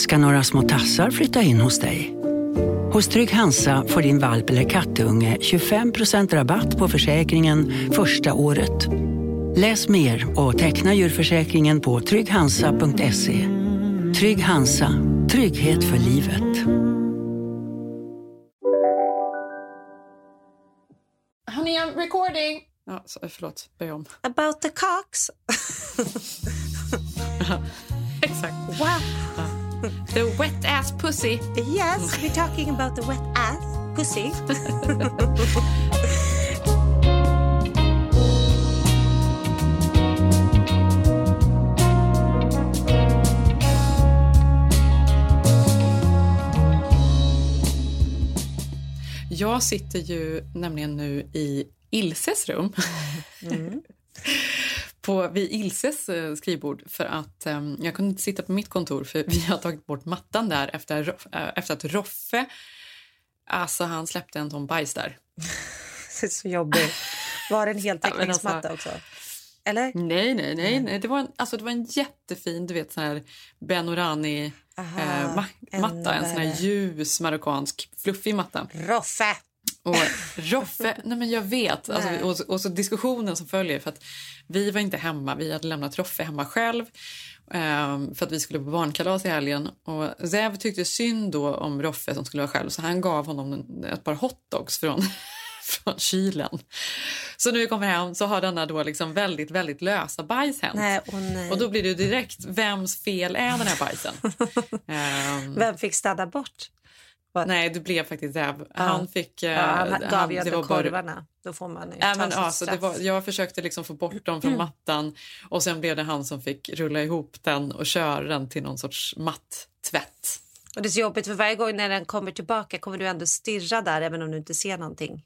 Ska några små tassar flytta in hos dig? Hos Trygg Hansa får din valp eller kattunge 25% rabatt på försäkringen första året. Läs mer och teckna djurförsäkringen på trygghansa.se. Trygg Hansa, trygghet för livet. Honey, I'm recording! Ja, så, förlåt, börja om. About the cocks. Exakt. Wow. The wet ass pussy. Yes, we're talking about the wet ass pussy. Jag sitter ju nämligen nu i Ilses rum. Mm. på, vid Ilses eh, skrivbord för att um, jag kunde inte sitta på mitt kontor för vi har tagit bort mattan där efter, uh, efter att Roffe alltså han släppte en ton bajs där. det är så jobbigt. Var det en heltäckningsmatta alltså, också? Eller? Nej, nej, nej. nej. Det, var en, alltså, det var en jättefin du vet, sån här Benorani eh, ma matta. En sån här ljus marockansk fluffig matta. Roffe! Och Roffe, nej men jag vet. Alltså, och, och, så diskussionen som följer. För att Vi var inte hemma, vi hade lämnat Roffe hemma själv. Um, för att vi skulle på barnkalas i helgen. Och Zev tyckte synd då om Roffe som skulle vara själv så han gav honom ett par hotdogs från, från kylen. Så när vi kommer hem så har denna då liksom väldigt, väldigt lösa bajs hänt. Nej, oh. Och då blir det direkt, vems fel är den här bajsen? um, Vem fick städa bort? What? Nej, det blev faktiskt Zev. Ja. Han fick... Ja, han gav han, ju ändå korvarna. Bara... Då får man ja, men, alltså, det var, Jag försökte liksom få bort dem från mm. mattan och sen blev det han som fick rulla ihop den och köra den till någon sorts matt-tvätt. Och det är så jobbigt för varje gång när den kommer tillbaka kommer du ändå stirra där även om du inte ser någonting.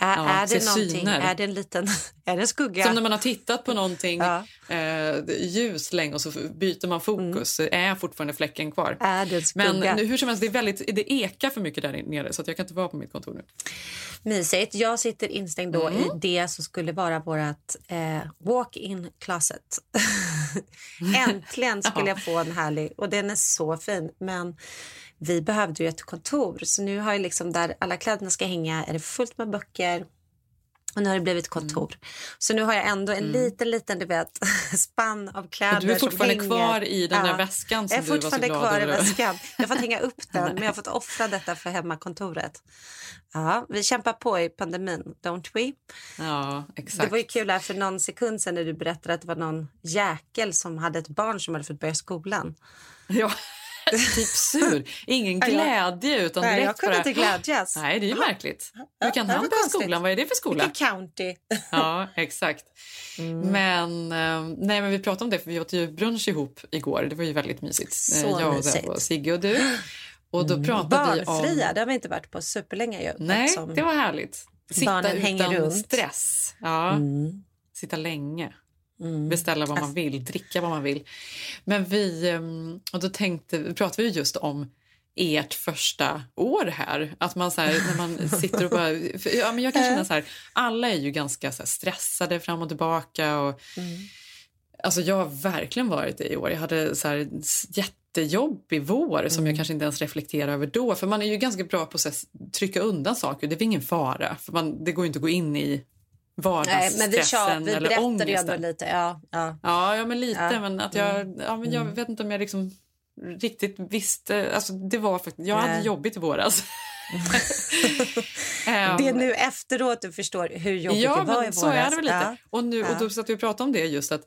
Är, ja, är det någonting? Syner. Är det en liten är det en skugga? Som när man har tittat på någonting ja. eh, ljus länge och så byter man fokus. Mm. Är fortfarande fläcken kvar? Är det en skugga? Men hur som helst, det, är väldigt, det ekar för mycket där nere så jag kan inte vara på mitt kontor nu. Mysigt. Jag sitter instängd då mm. i det som skulle vara vårt eh, walk-in closet. Äntligen skulle ja. jag få en härlig... Och den är så fin. Men vi behövde ju ett kontor. Så nu har jag liksom där alla kläderna ska hänga är det fullt med böcker. Och nu har det blivit kontor. Mm. Så nu har jag ändå en mm. liten, liten du vet, spann av kläder Du är fortfarande kvar i den där väskan som jag är du var så glad kvar i väskan. Jag har fått hänga upp den, men jag har fått offra detta för hemmakontoret. Ja, vi kämpar på i pandemin, don't we? Ja, exakt. Det var ju kul här för någon sekund sedan när du berättade att det var någon jäkel som hade ett barn som hade fått börja skolan. Ja typ sur. Ingen glädje. Utan Nej, jag kunde inte glädjas. Nej, det är ju märkligt. Hur kan han börja skolan? Vad är det för skola? Vilken county. ja, exakt. Mm. Men, eh, nej, men vi pratade om det, för vi åt ju brunch ihop igår. Det var ju väldigt mysigt. Så eh, jag och, och Sigge och du. Och då mm. pratade Barnfria, vi om... det har vi inte varit på superlänge. Ju, nej, det var härligt. Sitta utan stress. Ja. Mm. Sitta länge. Mm. Beställa vad man alltså- vill, dricka vad man vill. Men vi, ehm, och då tänkte, pratade vi just om ert första år här. Att man så här, när man sitter och bara... ja, men jag kan känna så här, alla är ju ganska så stressade fram och tillbaka. Och, mm. Alltså jag har verkligen varit det i år. Jag hade så här jättejobbig vår mm. som jag kanske inte ens reflekterar över då. För man är ju ganska bra på att trycka undan saker. Det är ingen fara. För man, det går inte att gå in i vardagsstressen Nej, men vi, vi eller ångesten. Ändå lite, ja, ja. Ja, ja, men lite. Ja. Men att jag, mm. ja, men jag mm. vet inte om jag liksom riktigt visste... Alltså, det var faktiskt, jag Nej. hade jobbigt i våras. det är nu efteråt du förstår hur jobbigt ja, det var i våras. så är det väl lite. Ja. Och, nu, och då satt vi och pratade om det just att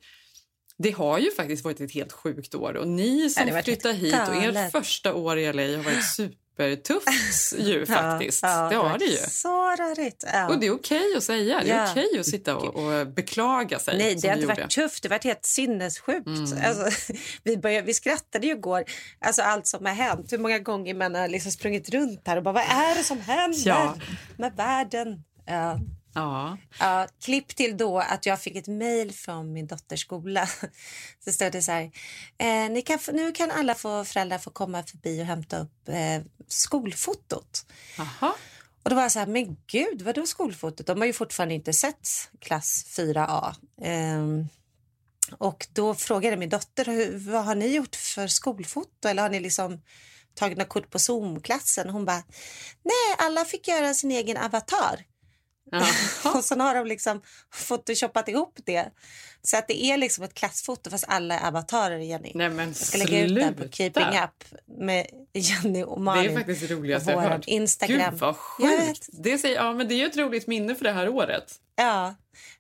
det har ju faktiskt varit ett helt sjukt år och ni som flyttar hit och ert första år i LA har varit super supertufft ju faktiskt. Ja, det har det ju. Så rörigt. Och det är okej att säga. Det är Ja. okej att sitta och, och beklaga sig. Nej, det har inte varit tufft. Det har varit helt sinnessjukt. Mm. Alltså, vi, började, vi skrattade ju igår. Alltså, allt som har hänt. Hur många gånger man har liksom sprungit runt här och bara vad är det som händer Ja. med världen? Ja. Ja. Ja, klipp till då att jag fick ett mejl från min dotters skola. Så stod det så här. Eh, ni kan, nu kan alla få, föräldrar få komma förbi och hämta upp eh, skolfotot. Aha. Och då var jag så här, men gud, vadå skolfotot? De har ju fortfarande inte sett klass 4A. Ehm, och då frågade min dotter, "Hur- vad har ni gjort för skolfoto? Eller har ni liksom tagit några kort på Zoom-klassen? Hon bara, nej, alla fick göra sin egen avatar. Och sen har de liksom photoshoppat ihop det. Så att det är liksom ett klassfoto fast alla är avatarer, Jenny. Nej men Jag ska lägga ut den på sluta. Keeping Up med Jenny och Malin. Det är faktiskt det roligaste jag har hört. Instagram. Gud vad sjukt. Det, säger, ja, men det är ju ett roligt minne för det här året. Ja.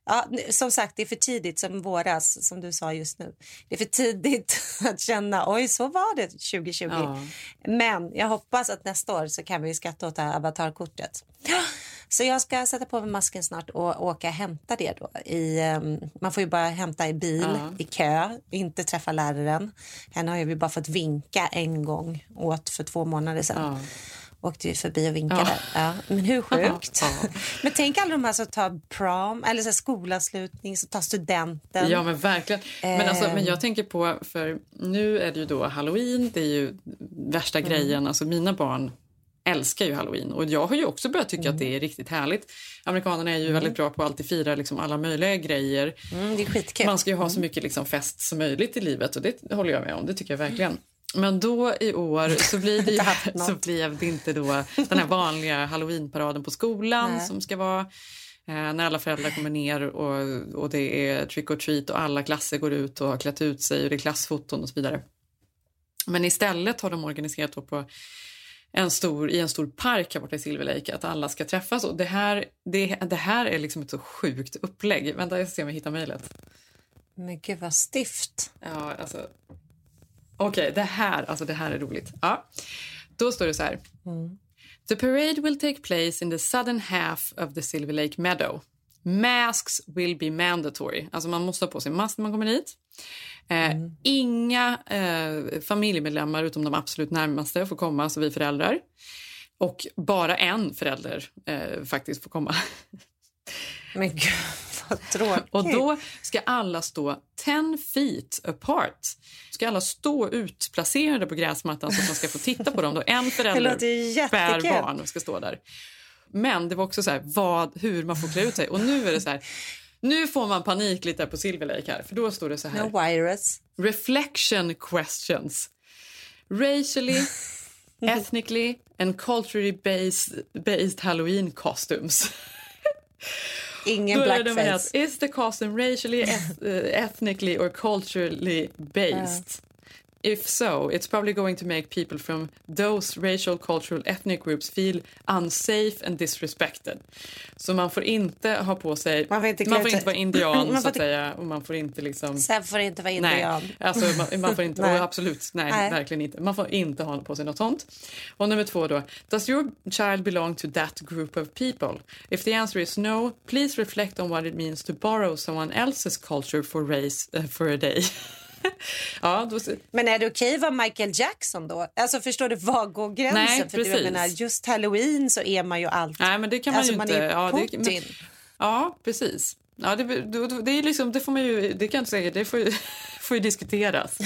ja, som sagt, det är för tidigt som våras, som du sa just nu. Det är för tidigt att känna, oj, så var det 2020. Ja. Men jag hoppas att nästa år så kan vi skratta åt det här avatarkortet. Så jag ska sätta på mig masken snart och åka och hämta det då. I, ehm, man får ju bara hämta i bil, Ja. i kö, inte träffa läraren. Henne har ju bara fått vinka en gång åt för två månader sedan. Ja. Åkte vi förbi och vinkade. Ja. Ja. Men hur sjukt? Ja. Men tänk alla de här som tar prom, eller så skolavslutning, som tar studenten. Ja men verkligen. Men, alltså, Ehm. men jag tänker på, för nu är det ju då halloween, det är ju värsta Mm. grejen. Alltså mina barn älskar ju halloween och jag har ju också börjat tycka att det är riktigt härligt. Amerikanerna är ju väldigt bra på att alltid fira liksom alla möjliga grejer. Mm, det är skitkul. Man ska ju ha så mycket liksom fest som möjligt i livet och det håller jag med om, det tycker jag verkligen. Men då i år så blir det, ju, så blev det inte då den här vanliga halloweenparaden på skolan Nej. som ska vara eh, när alla föräldrar kommer ner och, och det är trick or treat och alla klasser går ut och har klätt ut sig och det är klassfoton och så vidare. Men istället har de organiserat på en stor, i en stor park här borta i Silver Lake att alla ska träffas. Och det, här, det, det här är liksom ett så sjukt upplägg. Vänta, jag ska se om jag hittar mejlet. Men gud vad stift. Ja, alltså... Okej, det här alltså det här är roligt. Ja. Då står det så här. The parade will take place in the southern half of the Silver Lake Meadow. Masks will be mandatory. Alltså man måste ha på sig mask när man kommer dit. Eh, Inga eh, familjemedlemmar utom de absolut närmaste får komma, alltså vi föräldrar. Och bara en förälder eh, faktiskt får komma. Men gud vad tråkigt. Och då ska alla stå 10 feet apart. Ska alla stå utplacerade på gräsmattan så att man ska få titta på dem. Då en förälder jättekul. barn ska stå där. Men det var också så här, vad, hur man får klä ut sig. Och nu är det så här, nu får man panik lite på Silver Lake här. För då står det så här. No virus. Reflection questions. Racially, ethnically and culturally based, based Halloween costumes. Ingen Då blackface. att, Is the costume racially, eth- eh, ethnically or culturally based? If so, it's probably going to make people from those racial, cultural, ethnic groups feel unsafe and disrespected. Så man får inte ha på sig... Man får inte man får inte vara indian, så att säga. Och man får inte liksom... Sen får inte vara indian. Nej, alltså man, man får inte, Nej. absolut, nej, Nej. verkligen inte. Man får inte ha på sig något sånt. Och nummer två då, does your child belong to that group of people? If the answer is no, please reflect on what it means to borrow someone else's culture for race uh, for a day. ja, då, Men är det okej att vara Michael Jackson då? Alltså förstår du, var går gränsen? Nej, För du precis. menar, just halloween så är man ju allt. nej men det kan man alltså ju man inte. är ja, det, Putin. men, ja, precis. Ja, det, då- det är liksom, det får man ju, det kan jag inte säga, det får ju, får ju diskuteras.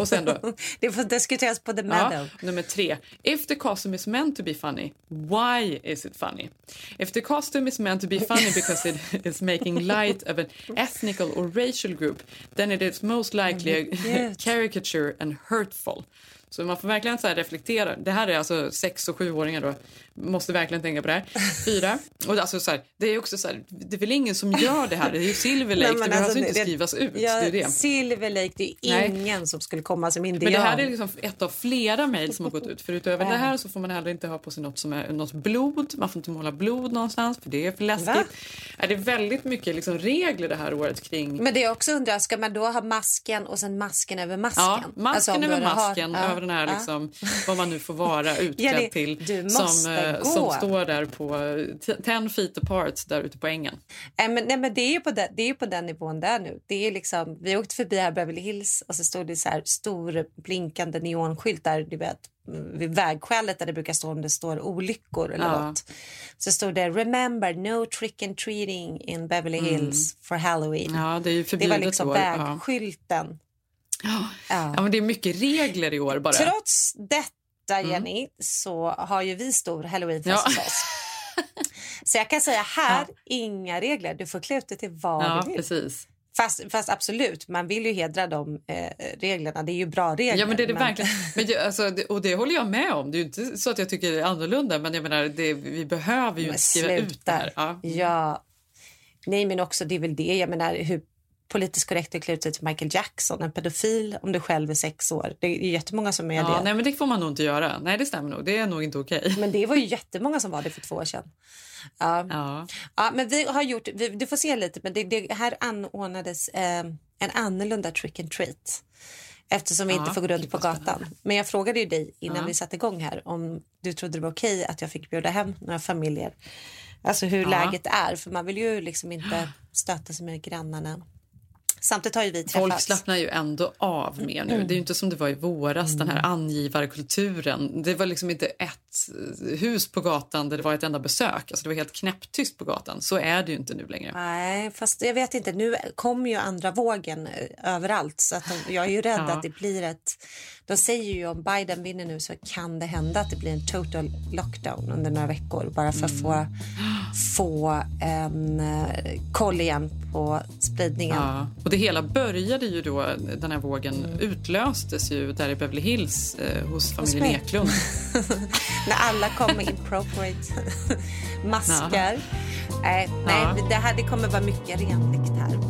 Och sen då, Det får diskuteras på The Ja, Meadow. nummer tre. If the costume is meant to be funny, why is it funny? If the costume is meant to be funny because it is making light of an ethnical or racial group, then it is most likely a Gud. caricature and hurtful. Så man får verkligen så reflektera. Det här är alltså sex och sjuåringar då. Måste verkligen tänka på det här. Fyra. Och alltså så här, det är också så här, det är väl ingen som gör det här. Det är ju Silver Lake, Nej, det behöver alltså inte det, skrivas ut. Ja, det är det. Silver Lake, det är ingen Nej. som skulle komma som indian. Men det här är liksom ett av flera mejl som har gått ut. För utöver det här så får man heller inte ha på sig något som är något blod. Man får inte måla blod någonstans för det är för läskigt. Va? Är det är väldigt mycket liksom regler det här året kring... Men det jag också undrar, ska man då ha masken och sen masken över masken? Ja, masken alltså, över masken, har... över den här liksom, vad man nu får vara utklädd ja, till. som, eh, som står där på 10 feet apart där ute på ängen. Äh, men, nej, men det är ju på, den, det är på den nivån där nu. Det är liksom, vi åkte förbi här Beverly Hills och så stod det så här stor blinkande neonskyltar du vet, vid vägskälet där det brukar stå om det står olyckor eller ja. något. Så stod det “Remember, no trick and treating in Beverly mm. Hills mm. for Halloween”. Ja, det, är det var liksom år. vägskylten. Ja. Ja. ja. men det är mycket regler i år bara. Trots detta, mm. Jenny, mm. så har ju vi stor halloweenfest hos oss. Så jag kan säga här, ja. inga regler. Du får klä ut dig till vad ja, du vill. Precis. Fast, fast, absolut, man vill ju hedra de eh, reglerna. Det är ju bra regler. Ja, men det är det men... verkligen. Men jag, alltså, det, och det håller jag med om. Det är inte så att jag tycker det är annorlunda, men jag menar, det, vi behöver ju men skriva sluta. ut det här. Ja. ja. Nej, men också det är väl det. Jag menar, hur politiskt korrekt att klä ut sig till Michael Jackson, en pedofil om du själv är sex år. Det är jättemånga som är ja, det. Nej, men det får man nog inte göra. Nej, det stämmer nog. Det är nog inte okej. Okay. Men det var ju jättemånga som var det för två år sedan. Ja. ja. ja men vi har gjort, vi, du får se lite, men det, det här anordnades eh, en annorlunda trick and treat eftersom vi ja, inte får gå runt på gatan. Men jag frågade ju dig innan ja. vi satte igång här om du trodde det var okej att jag fick bjuda hem några familjer. Alltså hur ja. läget är, för man vill ju liksom inte stöta sig med grannarna. Samtidigt har ju vi träffats. Folk slappnar ju ändå av mer nu. Mm. Det är inte som det var i våras, mm. den här mm. angivarkulturen. Det var liksom inte ett hus på gatan där det var ett enda besök. Alltså det var helt knäpptyst på gatan. Så är det ju inte nu längre. Nej, fast jag vet inte. Nu kommer ju andra vågen eh, överallt. Så att jag är ju rädd ja. att det blir ett... De säger ju om Biden vinner nu så kan det hända att det blir en total lockdown under några veckor bara för att mm. få, få en uh, koll igen på spridningen. Ja. Och det hela började ju då, den här vågen mm. utlöstes ju där i Beverly Hills eh, hos familjen Eklund. När alla kom med appropriate masker. Ja. Äh, nej, ja. det, här, det kommer vara mycket renligt här.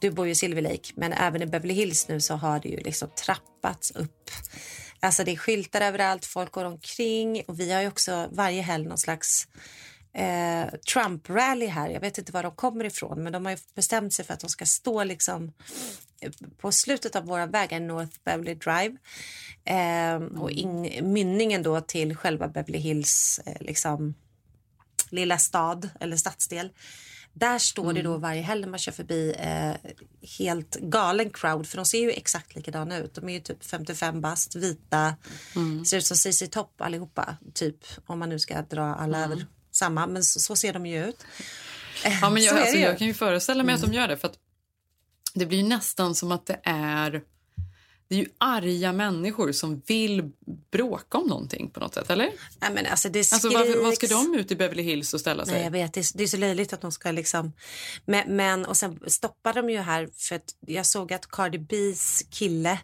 Du bor ju i Silver Lake, men även i Beverly Hills nu så har det ju liksom trappats upp. Alltså det är skyltar överallt, folk går omkring och vi har ju också varje helg någon slags eh, Trump-rally här. Jag vet inte var de kommer ifrån, men de har bestämt sig för att de ska stå liksom på slutet av våra vägar, North Beverly Drive eh, och in, mynningen då till själva Beverly Hills eh, liksom lilla stad eller stadsdel. Där står mm. det då mm. varje helg när man kör förbi eh, helt galen crowd för de ser ju exakt likadana ut. De är ju typ 55 bast, vita, mm. ser ut som CC Topp allihopa typ om man nu ska dra alla mm. över samma men så, så, ser de ju ut. Ja, men jag, alltså, jag kan ju föreställa mig att de mm. gör det för att det blir nästan som att det är det är ju arga människor som vill bråka om någonting på något sätt, eller? Nej, men alltså, det skriks... alltså varför, vad ska de ut i Beverly Hills och ställa sig? Nej, jag vet, det är, det är så löjligt att de ska liksom... Men, men, och sen stoppar de ju här för att jag såg att Cardi B's kille,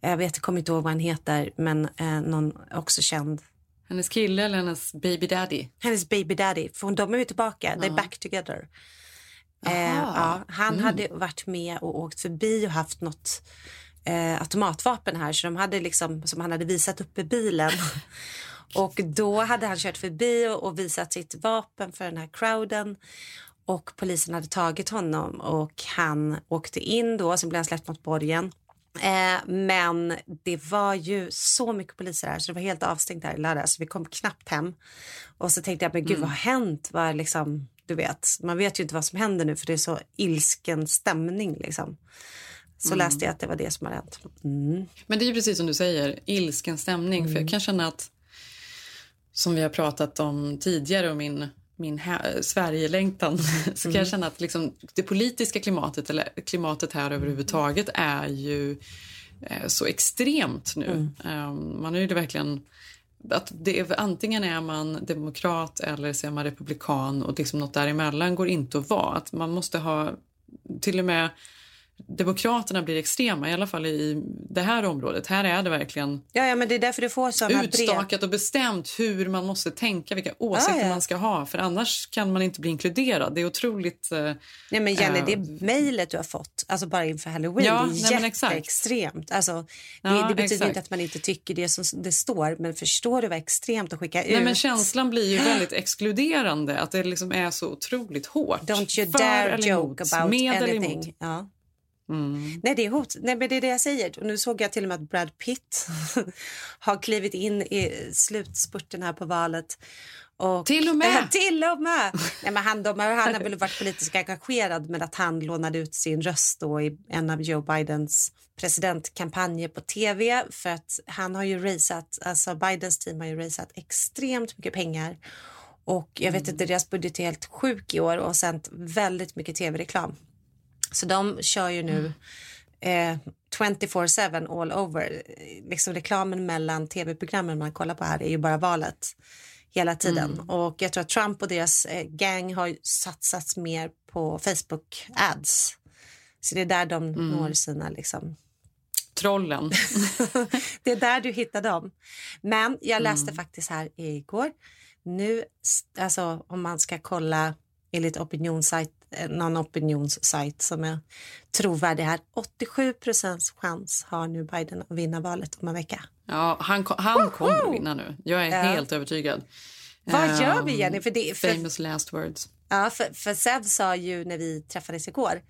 jag vet, jag kommer inte ihåg vad han heter, men eh, någon också känd hennes kille eller hennes baby daddy? Hennes baby daddy, för de är ju tillbaka, ja. they're back together. Eh, ja, han mm. hade varit med och åkt förbi och haft något eh, automatvapen här så de hade liksom, som han hade visat upp i bilen. och då hade han kört förbi och, och visat sitt vapen för den här crowden och polisen hade tagit honom och han åkte in då, sen blev han släppt mot borgen. Eh, men det var ju så mycket poliser här så det var helt avstängt här i lördags. Vi kom knappt hem. Och så tänkte jag, men gud mm. vad har hänt? Vad liksom, du vet, man vet ju inte vad som händer nu för det är så ilsken stämning liksom. Så mm. läste jag att det var det som hade hänt. Mm. Men det är precis som du säger, ilsken stämning. För jag mm. kan känna att, som vi har pratat om tidigare och min min Sverigelängtan så kan jag mm. känna att liksom, det politiska klimatet eller klimatet här överhuvudtaget är ju eh, så extremt nu. Mm. Um, man är ju det verkligen att det är, antingen är man demokrat eller så är man republikan och liksom något däremellan går inte att vara. Att man måste ha till och med Demokraterna blir extrema, i alla fall i det här området. Här är det verkligen ja, ja, men det är därför du får såna utstakat brev. och bestämt hur man måste tänka, vilka åsikter ja, ja. man ska ha. För annars kan man inte bli inkluderad. Det är otroligt... Eh, nej, men Jenny, äh, det mejlet du har fått alltså bara inför halloween, ja, det är nej, jätteextremt. Alltså, det, det betyder exakt. inte att man inte tycker det som det står, men förstår du vad extremt att skicka ut? Nej, men känslan blir ju väldigt exkluderande, att det liksom är så otroligt hårt. Don't you dare joke about anything. Ja. Mm. Nej, det är hot. Nej, men det är det jag säger. Och nu såg jag till och med att Brad Pitt har klivit in i slutspurten här på valet. Och, till och med? till och med! Nej, men han, de, han har väl varit politiskt engagerad med att han lånade ut sin röst då i en av Joe Bidens presidentkampanjer på tv för att han har ju raisat, alltså Bidens team har ju raisat extremt mycket pengar och jag vet mm. inte, deras budget är helt sjuk i år och sänt väldigt mycket tv-reklam. Så de kör ju nu eh, 24-7 all over. Liksom reklamen mellan tv-programmen man kollar på här är ju bara valet hela tiden. Mm. Och jag tror att Trump och deras eh, gang har satsat mer på Facebook ads. Så det är där de mm. når sina liksom... Trollen. det är där du hittar dem. Men jag läste mm. faktiskt här igår. Nu, alltså om man ska kolla enligt opinionssajt någon opinionssajt som är trovärdig här. 87 procents chans har nu Biden att vinna valet om en vecka. Ja, han, han kommer vinna nu. Jag är ja. helt övertygad. Vad gör vi, Jenny? För det, för, famous last words. Ja, för, för Sev sa ju när vi träffades igår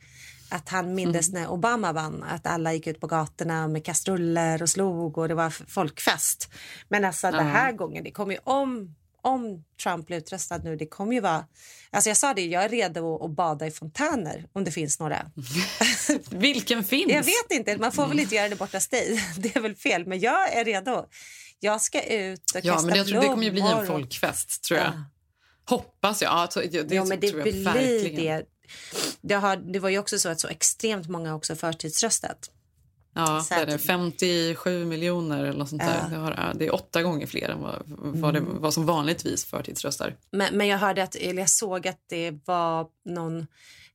att han mindes mm. när Obama vann, att alla gick ut på gatorna med kastruller och slog och det var folkfest. Men alltså ja. den här gången, det kommer ju om om Trump blir utröstad nu, det kommer ju vara... Alltså jag sa det, jag är redo att bada i fontäner om det finns några. Vilken finns? Jag vet inte, man får väl inte göra det borta stig. Det är väl fel, men jag är redo. Jag ska ut och ja, kasta men jag tror Det kommer ju bli en folkfest, tror jag. Ja. Hoppas jag. Ja, det, det, ja, men det tror jag verkligen. det. Det, har, det var ju också så att så extremt många också förtidsröstat. Ja, det är det. 57 miljoner eller något sånt där. Det, har, det, är åtta gånger fler än vad, vad, det, mm. vad som vanligtvis förtidsröstar. Men, men jag hörde att, eller jag såg att det var någon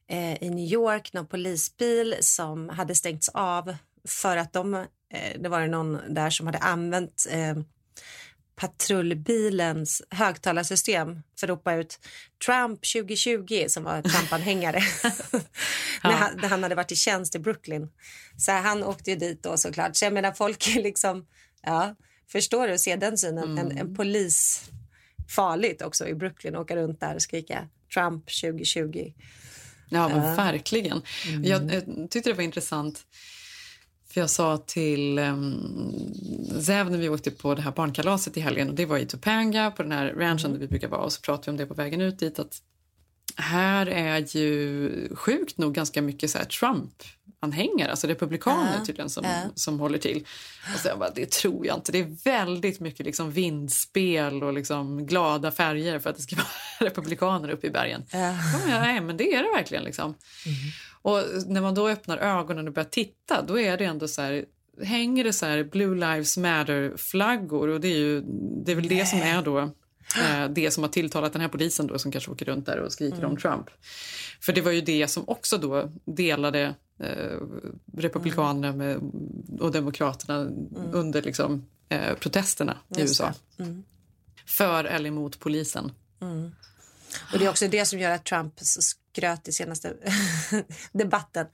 eh, i New York, någon polisbil som hade stängts av för att de, eh, det var någon där som hade använt eh, patrullbilens högtalarsystem för att ropa ut Trump 2020 som var Trump-anhängare när, han, när han hade varit i tjänst i Brooklyn. Så han åkte ju dit då såklart. Så jag menar folk är liksom, ja, förstår du, se den synen. Mm. En, en polis farligt också i Brooklyn åka runt där och skrika Trump 2020. Ja, men verkligen. Mm. Jag, jag tyckte det var intressant för jag sa till um, Zev när vi åkte på det här barnkalaset i helgen och det var i Topanga på den här ranchen där vi brukar vara och så pratade vi om det på vägen ut dit att här är ju sjukt nog ganska mycket så Trump-anhängare, alltså republikaner tydligen som, uh. som håller till. Och så jag bara, det tror jag inte. Det är väldigt mycket liksom vindspel och liksom glada färger för att det ska vara republikaner uppe i bergen. Ja, nej, men det är det verkligen. Liksom. Mm. Och när man då öppnar ögonen och börjar titta, då är det ändå så här, hänger det så här Blue Lives Matter-flaggor och det är ju det är väl det som är då eh, det som har tilltalat den här polisen då som kanske åker runt där och skriker mm. om Trump. För det var ju det som också då delade eh, Republikanerna med, och Demokraterna mm. under liksom, eh, protesterna i USA. Mm. För eller emot polisen. Mm. Och Det är också det som gör att Trump skröt i senaste debatten.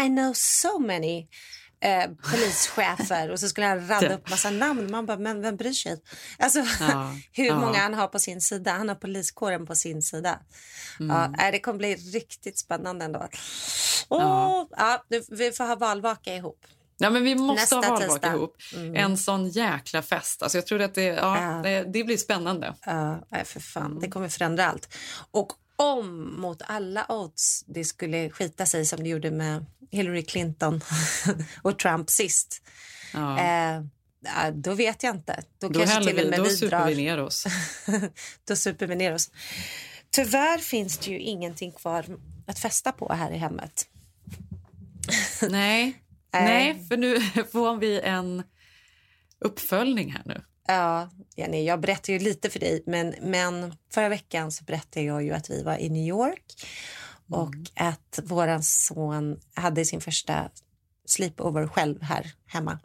I know so many eh, polischefer och så skulle han radda upp massa namn. Man bara, men vem bryr sig? Alltså, ja, hur ja. många han har på sin sida. Han har poliskåren på sin sida. Mm. Ja, det kommer bli riktigt spännande ändå. Oh, ja. Ja, vi får ha valvaka ihop. Ja, men vi måste Nästa ha valvaka ihop. Mm. En sån jäkla fest. Alltså, jag tror att det, ja, det, det, blir spännande. Ja, för fan. Mm. Det kommer förändra allt. Och om mot alla odds det skulle skita sig som det gjorde med Hillary Clinton och Trump sist. Ja. Eh, då vet jag inte. Då, då kanske till och med vi, då vi super vi ner oss. då super vi ner oss. Tyvärr finns det ju ingenting kvar att festa på här i hemmet. Nej, Nej för nu får vi en uppföljning här nu. Ja, Jenny, jag berättade ju lite för dig, men, men förra veckan så berättade jag ju att vi var i New York mm. och att vår son hade sin första sleepover själv här hemma.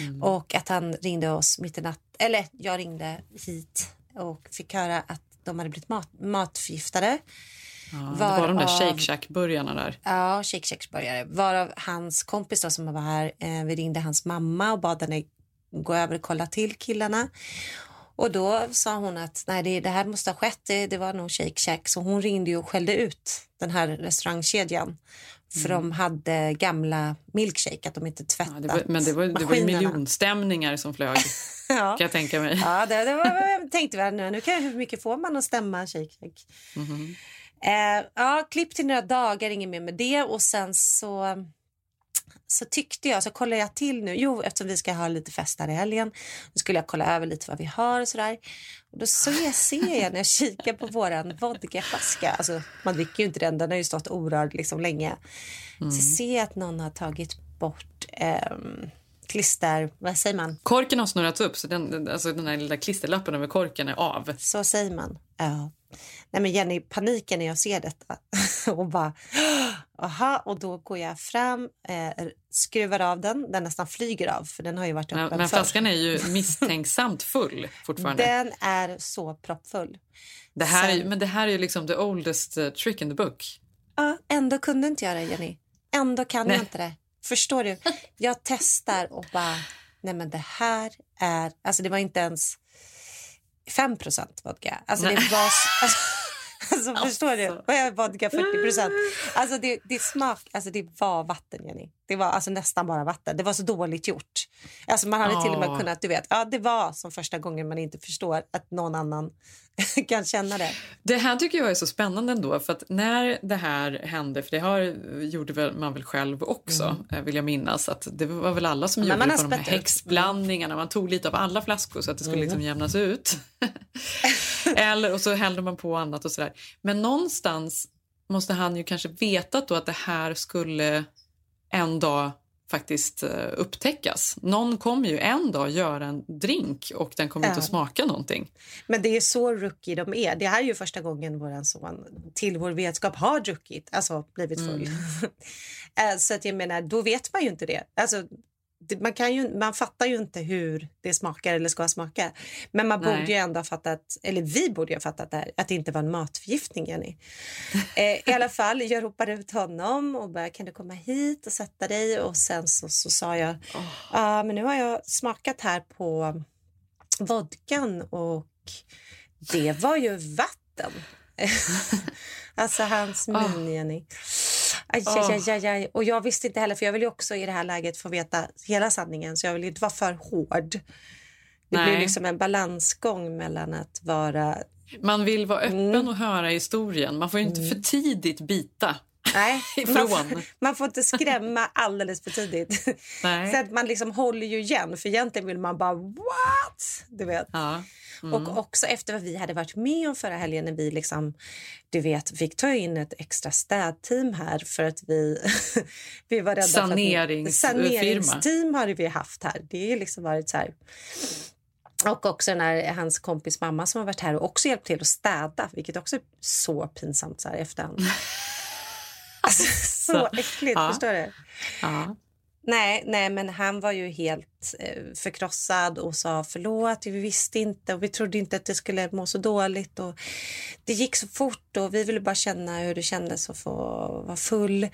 Mm. Och att han ringde oss mitt i natt, eller jag ringde hit och fick höra att de hade blivit mat, matförgiftade. Ja, det var de där Shake Shack-burgarna där. Ja, Shake Shack-burgare. Varav hans kompis då, som var här, eh, vi ringde hans mamma och bad henne gå över och kolla till killarna. Och då sa hon att nej, det, det här måste ha skett. Det, det, var nog Shake Shack. Så hon ringde och skällde ut den här restaurangkedjan. För mm. de hade gamla milkshake, att de inte tvättat ja, det var, Men det var, det var miljonstämningar som flög, ja. kan jag tänka mig. Ja, det, det var, jag tänkte väl nu, nu kan, hur mycket får man att stämma Shake Shack? Mm. Eh, ja, klipp till några dagar, inget mer med det. Och sen så så tyckte jag, så kollade jag till nu, jo eftersom vi ska ha lite fest här i helgen, då skulle jag kolla över lite vad vi har och sådär. Och då så jag, ser jag när jag kikar på våran vodkaflaska, alltså man dricker ju inte den, den har ju stått orörd liksom länge. Mm. Så ser jag att någon har tagit bort um, klister, vad säger man? Korken har snurrats upp så den, alltså den här lilla klisterlappen över korken är av. Så säger man, ja. Nej men Jenny, paniken när jag ser detta och bara aha och då går jag fram, eh, skruvar av den, den nästan flyger av för den har ju varit öppen Men, men flaskan är ju misstänksamt full fortfarande. Den är så proppfull. Det här Sen, är, men det här är ju liksom the oldest uh, trick in the book. Ja, ändå kunde inte jag det Jenny. Ändå kan Nej. jag inte det. Förstår du? Jag testar och bara, nej men det här är, alltså det var inte ens 5 vodka. Alltså det var... Alltså, alltså, förstår du? Och jag vodka 40 procent. Alltså det, det smak, alltså det var vatten, Jenny. Det var alltså nästan bara vatten. Det var så dåligt gjort. Alltså man hade oh. till och med kunnat, du vet, ja det var som första gången man inte förstår att någon annan kan känna det. Det här tycker jag är så spännande ändå för när det här hände, för det har, gjorde man väl själv också mm. Eh, vill jag minnas att det var väl alla som Men gjorde det på de här häxblandningarna. Man tog lite av alla flaskor så att det skulle mm. liksom jämnas ut. Eller och så hällde man på annat och sådär. Men någonstans måste han ju kanske vetat då att det här skulle en dag faktiskt eh, upptäckas. Någon kommer ju en dag göra en drink och den kommer ja. inte att smaka någonting. Men det är så rookie de är. Det här är ju första gången vår son till vår vetskap har druckit, alltså blivit full. Mm. Eh, så att jag menar, då vet man ju inte det. Alltså, man, kan ju, man fattar ju inte hur det smakar eller ska smaka. Men man Nej. borde ju ändå ha fattat, eller vi borde ha fattat det här, att det inte var en matförgiftning, Jenny. eh, I alla fall, jag ropar ut honom och bara, kan du komma hit och sätta dig? Och sen så, så sa jag, ja oh. ah, men nu har jag smakat här på vodkan och det var ju vatten. alltså hans mun, oh. Jenny. Aj, aj, aj, aj, Och jag visste inte heller, för jag vill ju också i det här läget få veta hela sanningen så jag vill inte vara för hård. Det Nej. blir liksom en balansgång mellan att vara... Man vill vara öppen mm. och höra historien. Man får inte mm. för tidigt bita. Nej, man får, man får, inte skrämma alldeles för tidigt. Nej. Så att man liksom håller ju igen, för egentligen vill man bara what? Du vet. Ja. Mm. Och också efter vad vi hade varit med om förra helgen när vi liksom, du vet, fick ta in ett extra städteam här för att vi, vi var rädda Sanerings för att... Saneringsteam har vi haft här. Det har liksom varit så här... Och också när hans kompis mamma som har varit här och också hjälpt till att städa, vilket också är så pinsamt så här efterhand. Alltså, så äckligt, ja. förstår du? Ja. Nej, nej, men han var ju helt eh, förkrossad och sa förlåt. Vi visste inte och vi trodde inte att det skulle må så dåligt. Och det gick så fort och vi ville bara känna hur det kändes att få vara full.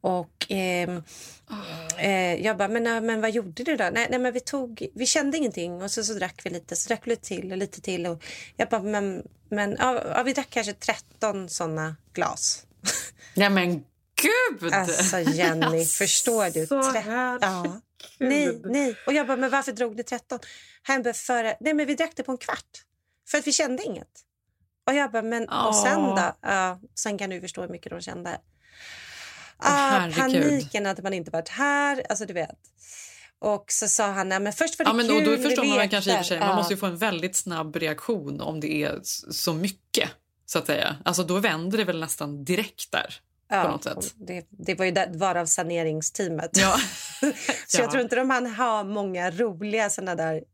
Och eh, eh, jag bara, men, men vad gjorde du då? Nej, nej, men vi, tog, vi kände ingenting och så, så drack vi lite, så drack vi lite till och lite till. Och jag bara, men, men ja, vi drack kanske 13 såna glas. Ja, men gud! Alltså Jenny, förstår du? Så här. ja. Nej, nej. Och jag bara, men varför drog ni 13? Han bara, för, nej men vi drack det på en kvart. För att vi kände inget. Och jag bara, men och sen då? Ja, sen kan du förstå hur mycket de kände. Ah, paniken att man inte varit här, alltså du vet. Och så sa han, nej men först var det Ja, men, kul, då vi förstår man lekte. kanske i sig, man Ja. måste ju få en väldigt snabb reaktion om det är så mycket. Så att säga. Alltså då vänder det väl nästan direkt där. På något sätt. Det, det var ju där, varav saneringsteamet. Ja. Så jag Ja. tror inte de han har många roliga såna där...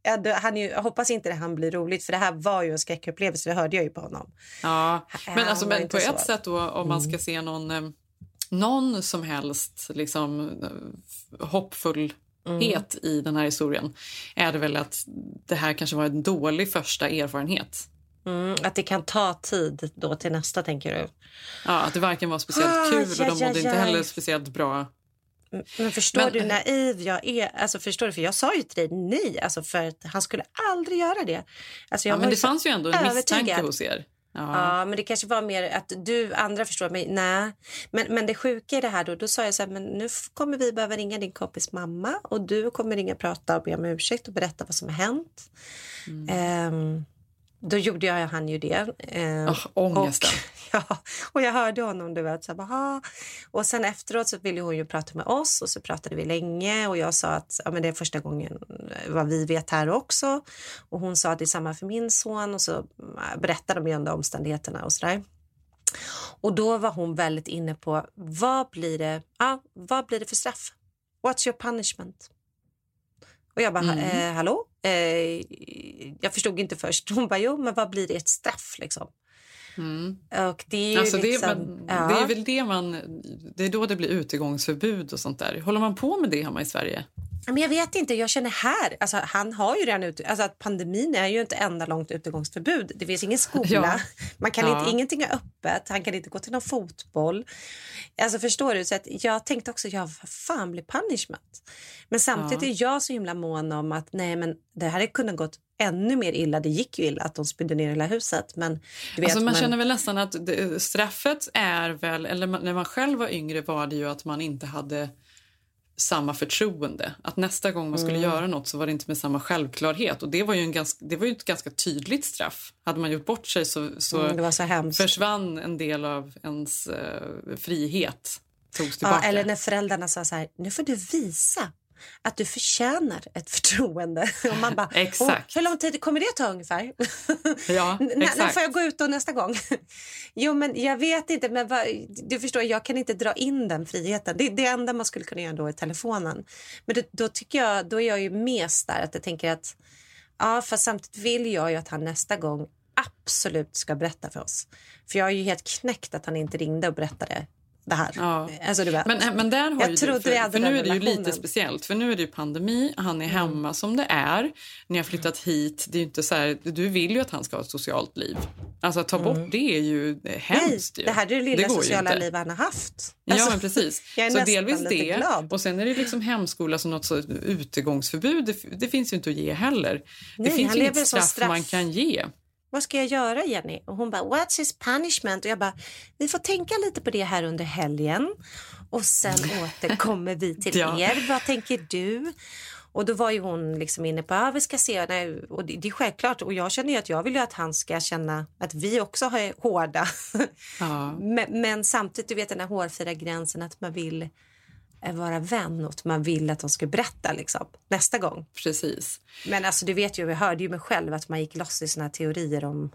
Han ju, jag hoppas inte det han blir roligt för det här var ju en skräckupplevelse, det hörde jag ju på honom. Ja, men, alltså, men på så. ett sätt då om man ska se någon, eh, någon som helst liksom, eh, hoppfullhet i den här historien är det väl att det här kanske var en dålig första erfarenhet. Mm, att det kan ta tid då till nästa, tänker du? Ja, att det varken var speciellt Ah, kul och de mådde aj, inte heller speciellt bra. Men förstår Men- du hur naiv jag är? Alltså, förstår du? För jag sa ju till dig nej, alltså, för att han skulle aldrig göra det. Alltså, jag Ja, men det fanns ju ändå en misstanke övertygad. hos er. Ja. Ja, men det kanske var mer att du andra förstår mig. Nej, men, men det sjuka i det här då, då sa jag så här, men nu kommer vi behöva ringa din kompis mamma och du kommer ringa och prata och be om ursäkt och berätta vad som har hänt. Ehm, då gjorde jag han ju det. Ehm, Oh, ångesten. och, ja, och jag hörde honom, du vet, så här, "Ah." och sen efteråt så ville hon ju prata med oss och så pratade vi länge och jag sa att ja, men det är första gången eh, vad vi vet här också. Och hon sa att det är samma för min son och så eh, berättade de ju ändå omständigheterna och sådär. Och då var hon väldigt inne på vad blir det, ja, vad blir det för straff? What's your punishment? Och jag bara, Mm. eh, hallå? Eh, jag förstod inte först. Hon bara, jo, men vad blir det ett straff liksom? Mm. Och det är ju Alltså det, liksom... men, ja. det är väl det man... Det är då det blir utegångsförbud och sånt där. Håller man på med det hemma i Sverige? Men jag vet inte, jag känner här, alltså han har ju redan ute, alltså att pandemin är ju inte enda långt utegångsförbud. Det finns ingen skola, Ja. man kan Ja. inte, ingenting är öppet, han kan inte gå till någon fotboll. Alltså förstår du? Så jag tänkte också, ja vad fan blir punishment? Men samtidigt Ja. är jag så himla mån om att nej men det här hade kunnat gått ännu mer illa. Det gick ju illa att de spydde ner hela huset. Men vet, Alltså man men- känner väl nästan att det, straffet är väl... Eller man- när man själv var yngre var det ju att man inte hade samma förtroende. Att nästa gång man skulle Mm. göra något så var det inte med samma självklarhet. Och det var ju, en ganska, det var ju ett ganska tydligt straff. Hade man gjort bort sig så, så, Mm, så försvann en del av ens eh, frihet. Togs Ja, tillbaka. eller när föräldrarna sa så här, nu får du visa att du förtjänar ett förtroende. Och man bara, Exakt. "Åh, hur lång tid kommer det ta ungefär? Ja, N- när exakt. får jag gå ut då nästa gång? jo, men jag vet inte. Men vad, du förstår, jag kan inte dra in den friheten. Det, det enda man skulle kunna göra då är telefonen. Men det, då tycker jag, då är jag ju mest där att jag tänker att ja, för samtidigt vill jag ju att han nästa gång absolut ska berätta för oss. För jag är ju helt knäckt att han inte ringde och berättade det här. Ja. Alltså, du vet. Men, men där har Jag ju trodde du, för, vi hade för nu är det ju lite. Mm. speciellt. För nu är det ju pandemi, han är hemma som det är. Ni har flyttat hit. Det är inte så här, du vill ju att han ska ha ett socialt liv. Alltså att ta bort det är ju eh, Nej, hemskt. ju. det här är det lilla ju sociala liv han har haft. Ja, Alltså, men precis. jag är så delvis det. glad. Och sen är det liksom hemskola som något så utegångsförbud. Det, det finns ju inte att ge heller. Nej, det finns ju inget straff, straff. man kan ge. Vad ska jag göra, Jenny? Och hon bara, what's his punishment? Och jag bara, vi får tänka lite på det här under helgen. Och sen återkommer vi till Ja. er. Vad tänker du? Och då var ju hon liksom inne på, ja vi ska se. Nej, och det, det är självklart. Och jag känner ju att jag vill ju att han ska känna att vi också är hårda. Ja. men, men samtidigt, du vet den här hårfina gränsen att man vill vara vän och att man vill att de ska berätta liksom, nästa gång. Precis. Men alltså du vet ju, vi hörde ju mig själv att man gick loss i såna teorier om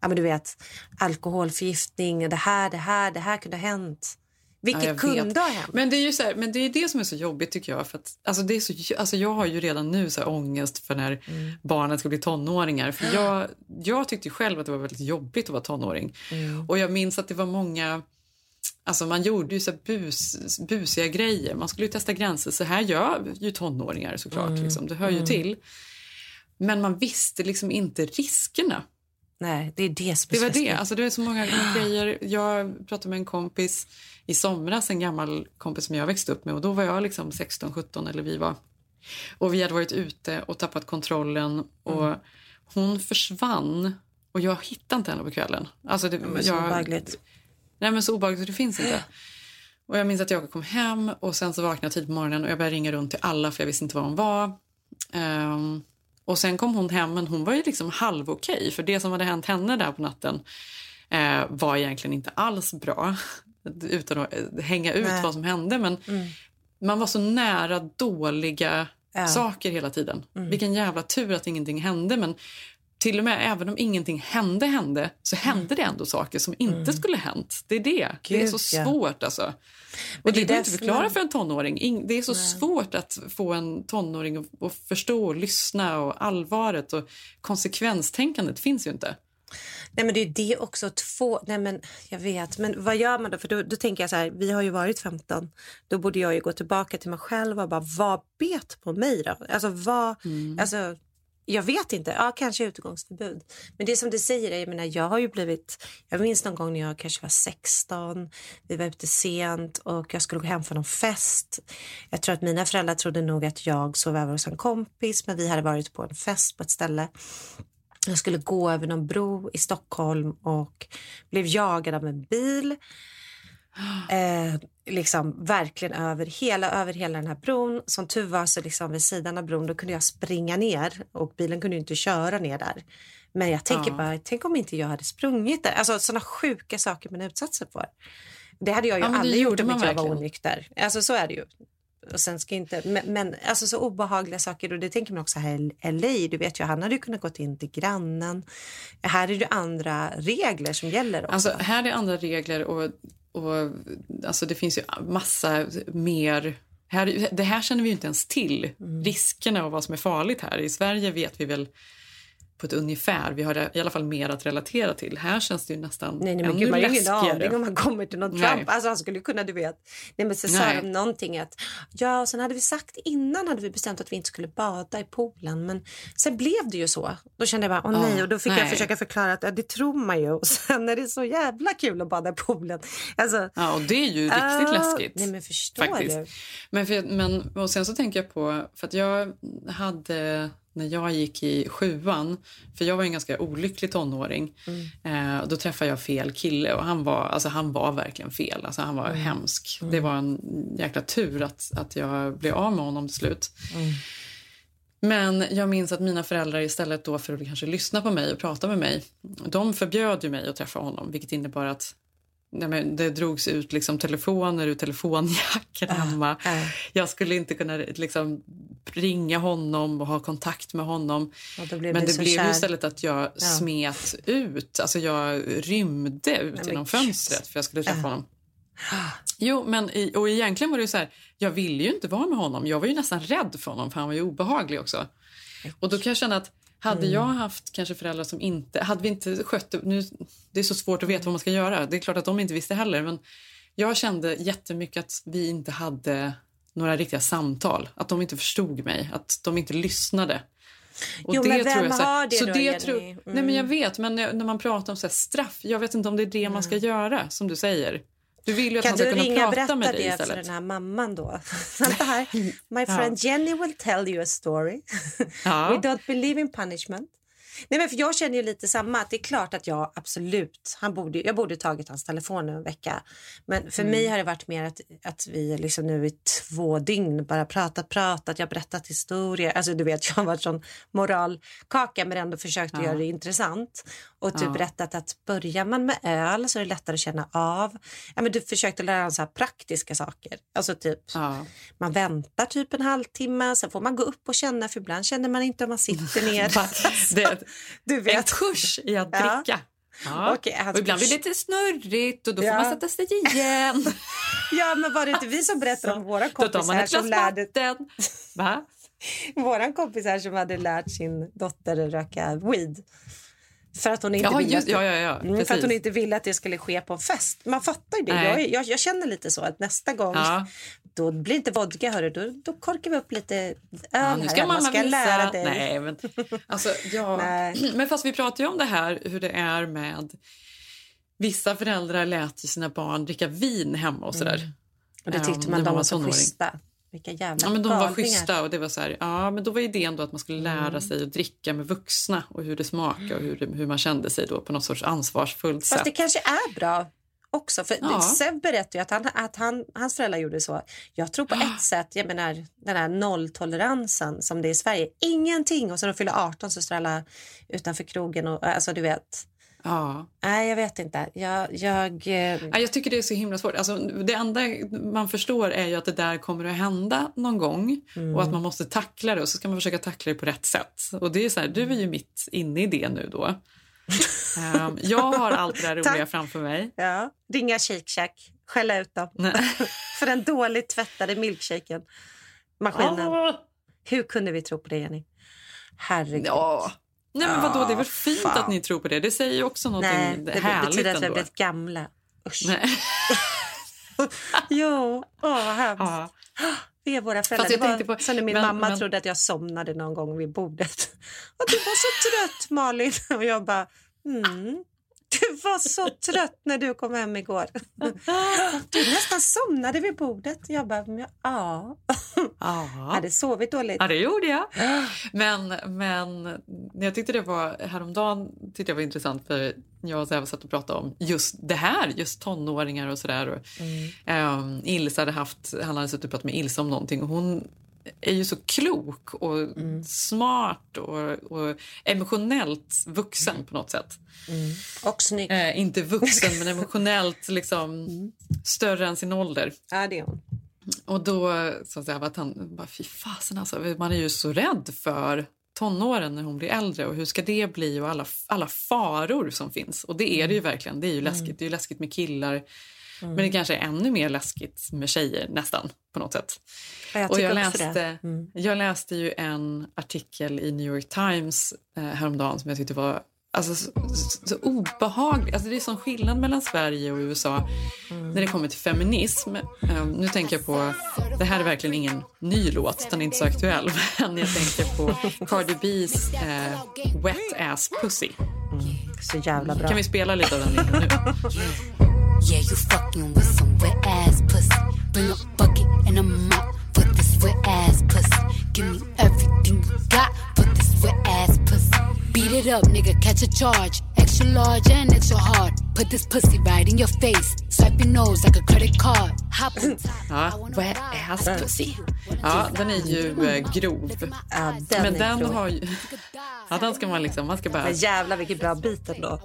ja men du vet alkoholförgiftning, det här, det här, det här kunde ha hänt. Vilket Ja, jag kunde ha hänt. Men det är ju så här, men det är det som är så jobbigt tycker jag. För att, alltså det är så, alltså jag har ju redan nu så här ångest för när Mm. barnen ska bli tonåringar. För jag, jag tyckte själv att det var väldigt jobbigt att vara tonåring. Mm. Och jag minns att det var många Alltså man gjorde ju så bus, busiga grejer. Man skulle testa gränser. Så här gör ju tonåringar såklart. Mm. Liksom. Det hör ju mm. till. Men man visste liksom inte riskerna. Nej, det är det som är Det var det. Alltså, det är så många grejer. Jag pratade med en kompis i somras, en gammal kompis som jag växte upp med. Och Då var jag liksom 16, 17 eller vi var. Och Vi hade varit ute och tappat kontrollen. Och mm. Hon försvann och jag hittade inte henne på kvällen. Alltså det, så obehagligt. Nej, men så obehagligt. Det finns inte. Och Jag minns att jag kom hem och sen så vaknade jag tidigt på morgonen och jag började ringa runt till alla för jag visste inte var hon var. Um, och sen kom hon hem, men hon var ju liksom halv okej för det som hade hänt henne där på natten eh, var egentligen inte alls bra. Utan att eh, hänga ut Nej. vad som hände. Men mm. man var så nära dåliga ja. saker hela tiden. Mm. Vilken jävla tur att ingenting hände. Men till och med även om ingenting hände hände så mm. hände det ändå saker som inte mm. skulle hänt. Det är det. Gud, det är så svårt ja. alltså. Och det, går inte att förklara för en tonåring. Det är så Nej. svårt att få en tonåring att förstå och lyssna och allvaret och konsekvenstänkandet finns ju inte. Nej men det är det också två, nej men jag vet, men vad gör man då? För då, då tänker jag så här, vi har ju varit 15, då borde jag ju gå tillbaka till mig själv och bara, vad bet på mig då? Alltså vad, mm. alltså jag vet inte. Ja, kanske utegångsförbud. Men det som du säger, jag, menar, jag har ju blivit... Jag minns någon gång när jag kanske var 16. Vi var ute sent och jag skulle gå hem från någon fest. Jag tror att mina föräldrar trodde nog att jag sov över hos en kompis men vi hade varit på en fest på ett ställe. Jag skulle gå över någon bro i Stockholm och blev jagad av en bil. Eh, liksom verkligen över hela, över hela den här bron. Som tur var så liksom vid sidan av bron då kunde jag springa ner och bilen kunde inte köra ner där. Men jag tänker ja. bara, tänk om inte jag hade sprungit där. Alltså sådana sjuka saker man utsatt sig för. Det hade jag ju ja, aldrig gjort om inte jag var onykter. Alltså så är det ju. Och sen ska inte, men, men, alltså så obehagliga saker och det tänker man också här i LA. Du vet ju, han hade ju kunnat gått in till grannen. Här är det andra regler som gäller också. Alltså här är andra regler och och, alltså det finns ju massa mer... Här, det här känner vi inte ens till, mm. riskerna och vad som är farligt här. I Sverige vet vi väl på ett ungefär. Vi har i alla fall mer att relatera till. Här känns det ju nästan nej, nej, men ännu gud, man läskigare. Man har ingen aning om man kommer till någon Trump. Alltså han skulle kunna, du vet. Nej men så sa de någonting att ja, och sen hade vi sagt innan hade vi bestämt att vi inte skulle bada i poolen. Men sen blev det ju så. Då kände jag bara, åh nej. Och då fick nej. jag försöka förklara att ja, det tror man ju. Och sen är det så jävla kul att bada i poolen. Alltså, ja, och det är ju riktigt uh, läskigt. Nej men förstår faktiskt. du? Men, för, men och sen så tänker jag på, för att jag hade när jag gick i sjuan, för jag var en ganska olycklig tonåring, mm. eh, då träffade jag fel kille och han var, alltså, han var verkligen fel. Alltså, han var mm. hemsk. Mm. Det var en jäkla tur att, att jag blev av med honom till slut. Mm. Men jag minns att mina föräldrar istället då för att kanske lyssna på mig och prata med mig, de förbjöd ju mig att träffa honom, vilket innebar att Nej, men det drogs ut liksom telefoner ur telefonjacken uh, hemma. Uh. Jag skulle inte kunna liksom, ringa honom och ha kontakt med honom. Men det blev ju istället att jag ja. smet ut. Alltså jag rymde ut Nej, genom fönstret för jag skulle träffa uh. honom. Jo, men och egentligen var det så här, jag ville ju inte vara med honom. Jag var ju nästan rädd för honom för han var ju obehaglig också. Och då kan jag känna att hade mm. jag haft kanske föräldrar som inte... Hade vi inte skött nu, Det är så svårt att veta vad man ska göra. Det är klart att de inte visste heller. Men jag kände jättemycket att vi inte hade några riktiga samtal. Att de inte förstod mig, att de inte lyssnade. Och jo, det men vem tror jag, så, har det så då, det tror, mm. Nej, men Jag vet, men när man pratar om så straff, jag vet inte om det är det man ska mm. göra, som du säger. Du vill att kan man ska kunna ringa prata med dig istället. Kan du ringa för den här mamman då? Här. My friend ja. Jenny will tell you a story. Ja. We don't believe in punishment. Nej, men för jag känner ju lite samma. Att det är klart att jag absolut, han borde, jag borde tagit hans telefon en vecka. Men för mm. mig har det varit mer att, att vi liksom nu i två dygn bara pratat, pratat, jag har berättat historier. Alltså du vet, jag har varit sån moralkaka men ändå försökt ja. göra det intressant. Och typ ja. berättat att börjar man med öl så är det lättare att känna av. Ja, men du försökte lära honom så praktiska saker. Alltså typ, ja. man väntar typ en halvtimme, sen får man gå upp och känna för ibland känner man inte om man sitter ner. det, du vet. En kurs i att dricka. Ja. Ja. Okay, och ibland blir det lite snurrigt och då får man sätta sig igen. ja, men var det inte vi som berättade om våra kompisar som lärde... Våran kompis här som hade lärt sin dotter röka weed. För att hon inte Ja, ville just, att, ja, ja, ja, Mm, för att hon inte ville att det skulle ske på en fest. Man fattar det. Jag, jag, jag känner lite så att nästa gång då blir det inte vodka, hörru, då, då korkar vi upp lite öl Ja, nu ska mamma ska visa. lära dig. Nej, men, alltså, ja. Nej. men fast vi pratar ju om det här hur det är med... Vissa föräldrar lät sina barn dricka vin hemma och sådär. Och det tyckte när man de man var var så schyssta. Vilka jävla Ja, men de var schyssta och det var så här, ja, men då var idén då att man skulle lära sig att dricka med vuxna och hur det smakar och hur, hur man kände sig då på något sorts ansvarsfullt Fast sätt. det kanske är bra också. För Ja. Sev berättade ju att, han, att han, hans föräldrar gjorde så. Jag tror på ett sätt, jag menar den här nolltoleransen som det är i Sverige. Ingenting och så de fyller 18 så står alla utanför krogen och alltså du vet. Ja. Nej, jag vet inte. Jag, jag, eh, Ja, Jag tycker det är så himla svårt. Alltså, det enda man förstår är ju att det där kommer att hända någon gång och att man måste tackla det och så ska man försöka tackla det på rätt sätt. Och det är så här, du är ju mitt inne i det nu då. Ehm, jag har allt det där roliga Tack. framför mig. ja, ringa Shake skälla ut dem Nej. för den dåligt tvättade milkshaken. Maskinen. Ah! Hur kunde vi tro på det, Jenny? Herregud. Ja. Nej men vadå, det är väl fint fan. att ni tror på det. Det säger ju också någonting Nej, det härligt betyder att vi har blivit gamla. Usch. Nej. Jo, åh vad hemskt. Ja. Vi är våra föräldrar. Fast jag Det var på- som när min men- mamma men- trodde att jag somnade någon gång vid bordet. Och du var så trött Malin. Och jag bara, mm. Du var så trött när du kom hem igår. Du nästan somnade vid bordet. Jag bara, "Men ja. Ja. Hade sovit dåligt. Ja, det gjorde jag. Men, men jag tyckte det var häromdagen tyckte jag var intressant för jag och Säva satt och pratade om just det här, just tonåringar och sådär. Och, ehm, Ilse hade haft, han hade suttit och pratat med Ilse om någonting och hon är ju så klok och smart och, och emotionellt vuxen på något sätt. Och snygg. Eh, inte vuxen men emotionellt liksom större än sin ålder. Ja, det är hon. Och då sa jag att han bara, fy fasen alltså, man är ju så rädd för tonåren när hon blir äldre och hur ska det bli och alla, alla faror som finns. Och det är det ju verkligen, det är ju läskigt. Det är ju läskigt med killar men det kanske är ännu mer läskigt med tjejer nästan på något sätt. Ja, jag och jag läste. Mm. jag läste ju en artikel i New York Times eh, häromdagen som jag tyckte var alltså, så, så, så obehaglig. Alltså, det är sån skillnad mellan Sverige och USA Mm. när det kommer till feminism. Eh, nu tänker jag på, det här är verkligen ingen ny låt, den är inte så aktuell. Men jag tänker på Cardi B's eh, Wet Ass Pussy. Så jävla bra. Kan vi spela lite av den nu? Yeah, you fucking with some wet ass pussy. Bring a bucket and a mop for this wet ass pussy. Give me everything you got for this wet ass pussy. Beat it up, nigga, catch a charge. Extra large and extra hard. Put this pussy right in your face. Swipe your nose like a credit card. Hop on top. Ja, Wet Ass Pussy. Ja, den är ju eh, grov. Ja, den Men är den grov. har ju... Ja, den ska man liksom... Man ska bara... Men jävlar vilket bra beat ändå.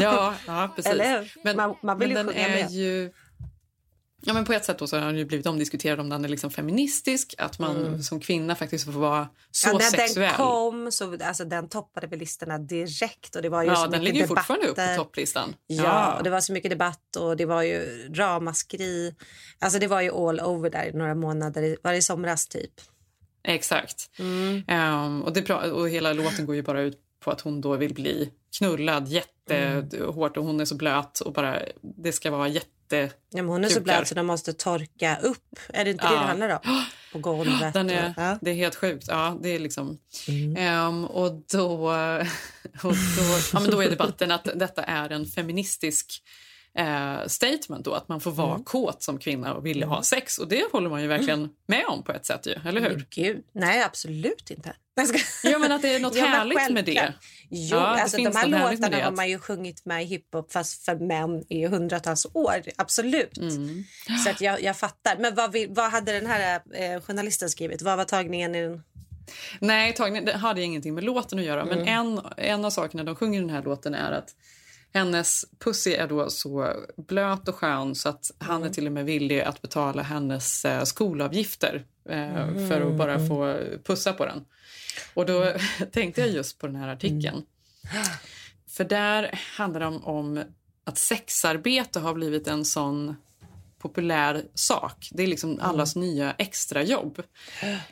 Ja, ja precis. Eller hur? Men, Man- man vill men ju den sjunga är med. ju... Ja, men på ett sätt då så har den ju blivit omdiskuterad om den är liksom feministisk, att man som kvinna faktiskt får vara så Mm. ja, när sexuell. den kom så alltså, den toppade väl listorna direkt. Och det var ju så ja, den mycket ligger ju debatter. fortfarande upp på topplistan. Ja, och det var så mycket debatt och det var ju ramaskri. Alltså det var ju all over där i några månader. Var det i somras typ? Exakt. Mm. Ehm, och, det, och hela låten går ju bara ut på att hon då vill bli knullad jättehårt och hon är så blöt och bara det ska vara jätte... Ja, men hon är så Kukar. blöt så de måste torka upp. Är det inte det Ja. det handlar om? På golvet. Den och, är, ja. Det är helt sjukt. Ja, det är liksom, Mm. Ehm, och då, och då, ja, men då är debatten att detta är en feministisk eh, statement. Då, att man får vara Mm. kåt som kvinna och vilja ha sex. Och Det håller man ju verkligen med om på ett sätt. Ju, eller hur? Men Gud, nej absolut inte. Ja, men att det är något Ja, men härligt med det. Jo, Ja, det alltså, de finns här låtarna det har man ju sjungit med i hiphop fast för män i hundratals år. Absolut. Mm. Så att jag, jag fattar. Men vad, vill, vad hade den här eh, journalisten skrivit? Vad var tagningen i den? Nej, tagning, det hade ingenting med låten att göra. Men Mm. en, en av sakerna de sjunger i den här låten är att hennes pussy är då så blöt och skön så att han Mm. är till och med villig att betala hennes eh, skolavgifter eh, Mm. för att bara få pussa på den. Och då tänkte jag just på den här artikeln. För där handlar det om, om att sexarbete har blivit en sån populär sak. Det är liksom allas nya extrajobb.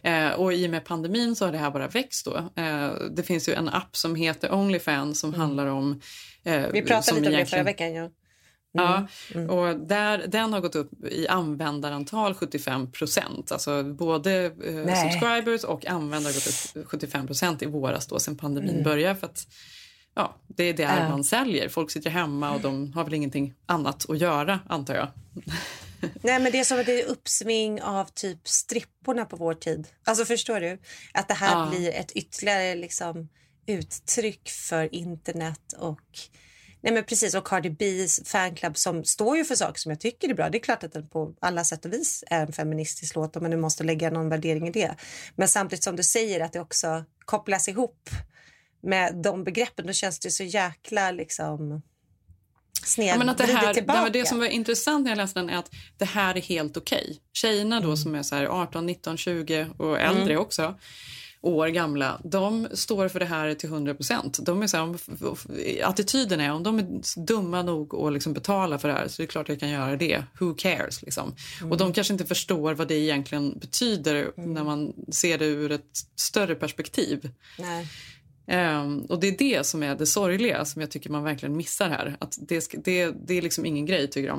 Eh, och i och med pandemin så har det här bara växt då. Eh, det finns ju en app som heter Onlyfans som handlar om... Eh, Vi pratade lite om det förra veckan. Ja. Ja, Mm. och där, den har gått upp i användarantal 75 procent. Alltså både eh, subscribers och användare har gått upp 75 procent i våras då sen pandemin Mm. började. För att, ja, det är där Ja. man säljer. Folk sitter hemma och de har väl ingenting annat att göra antar jag. Nej, men det är som att det är uppsving av typ stripporna på vår tid. Alltså förstår du? Att det här Ja. blir ett ytterligare liksom, uttryck för internet och Nej men precis, och Cardi B's fanclub som står ju för saker som jag tycker är bra. Det är klart att den på alla sätt och vis är en feministisk låt om man nu måste lägga någon värdering i det. Men samtidigt som du säger att det också kopplas ihop med de begreppen, då känns det så jäkla liksom Ja, men att det, snedvridet här, tillbaka. det, det som var intressant när jag läste den är att det här är helt okej. Tjejerna Mm. då som är så här 18, 19, 20 och äldre också år gamla, de står för det här till 100 procent. Attityden är om de är dumma nog att liksom betala för det här så är det klart jag kan göra det. Who cares? Liksom. Mm. Och de kanske inte förstår vad det egentligen betyder när man ser det ur ett större perspektiv. Nej. Ehm, och det är det som är det sorgliga som jag tycker man verkligen missar här. Att det, det, det är liksom ingen grej tycker de.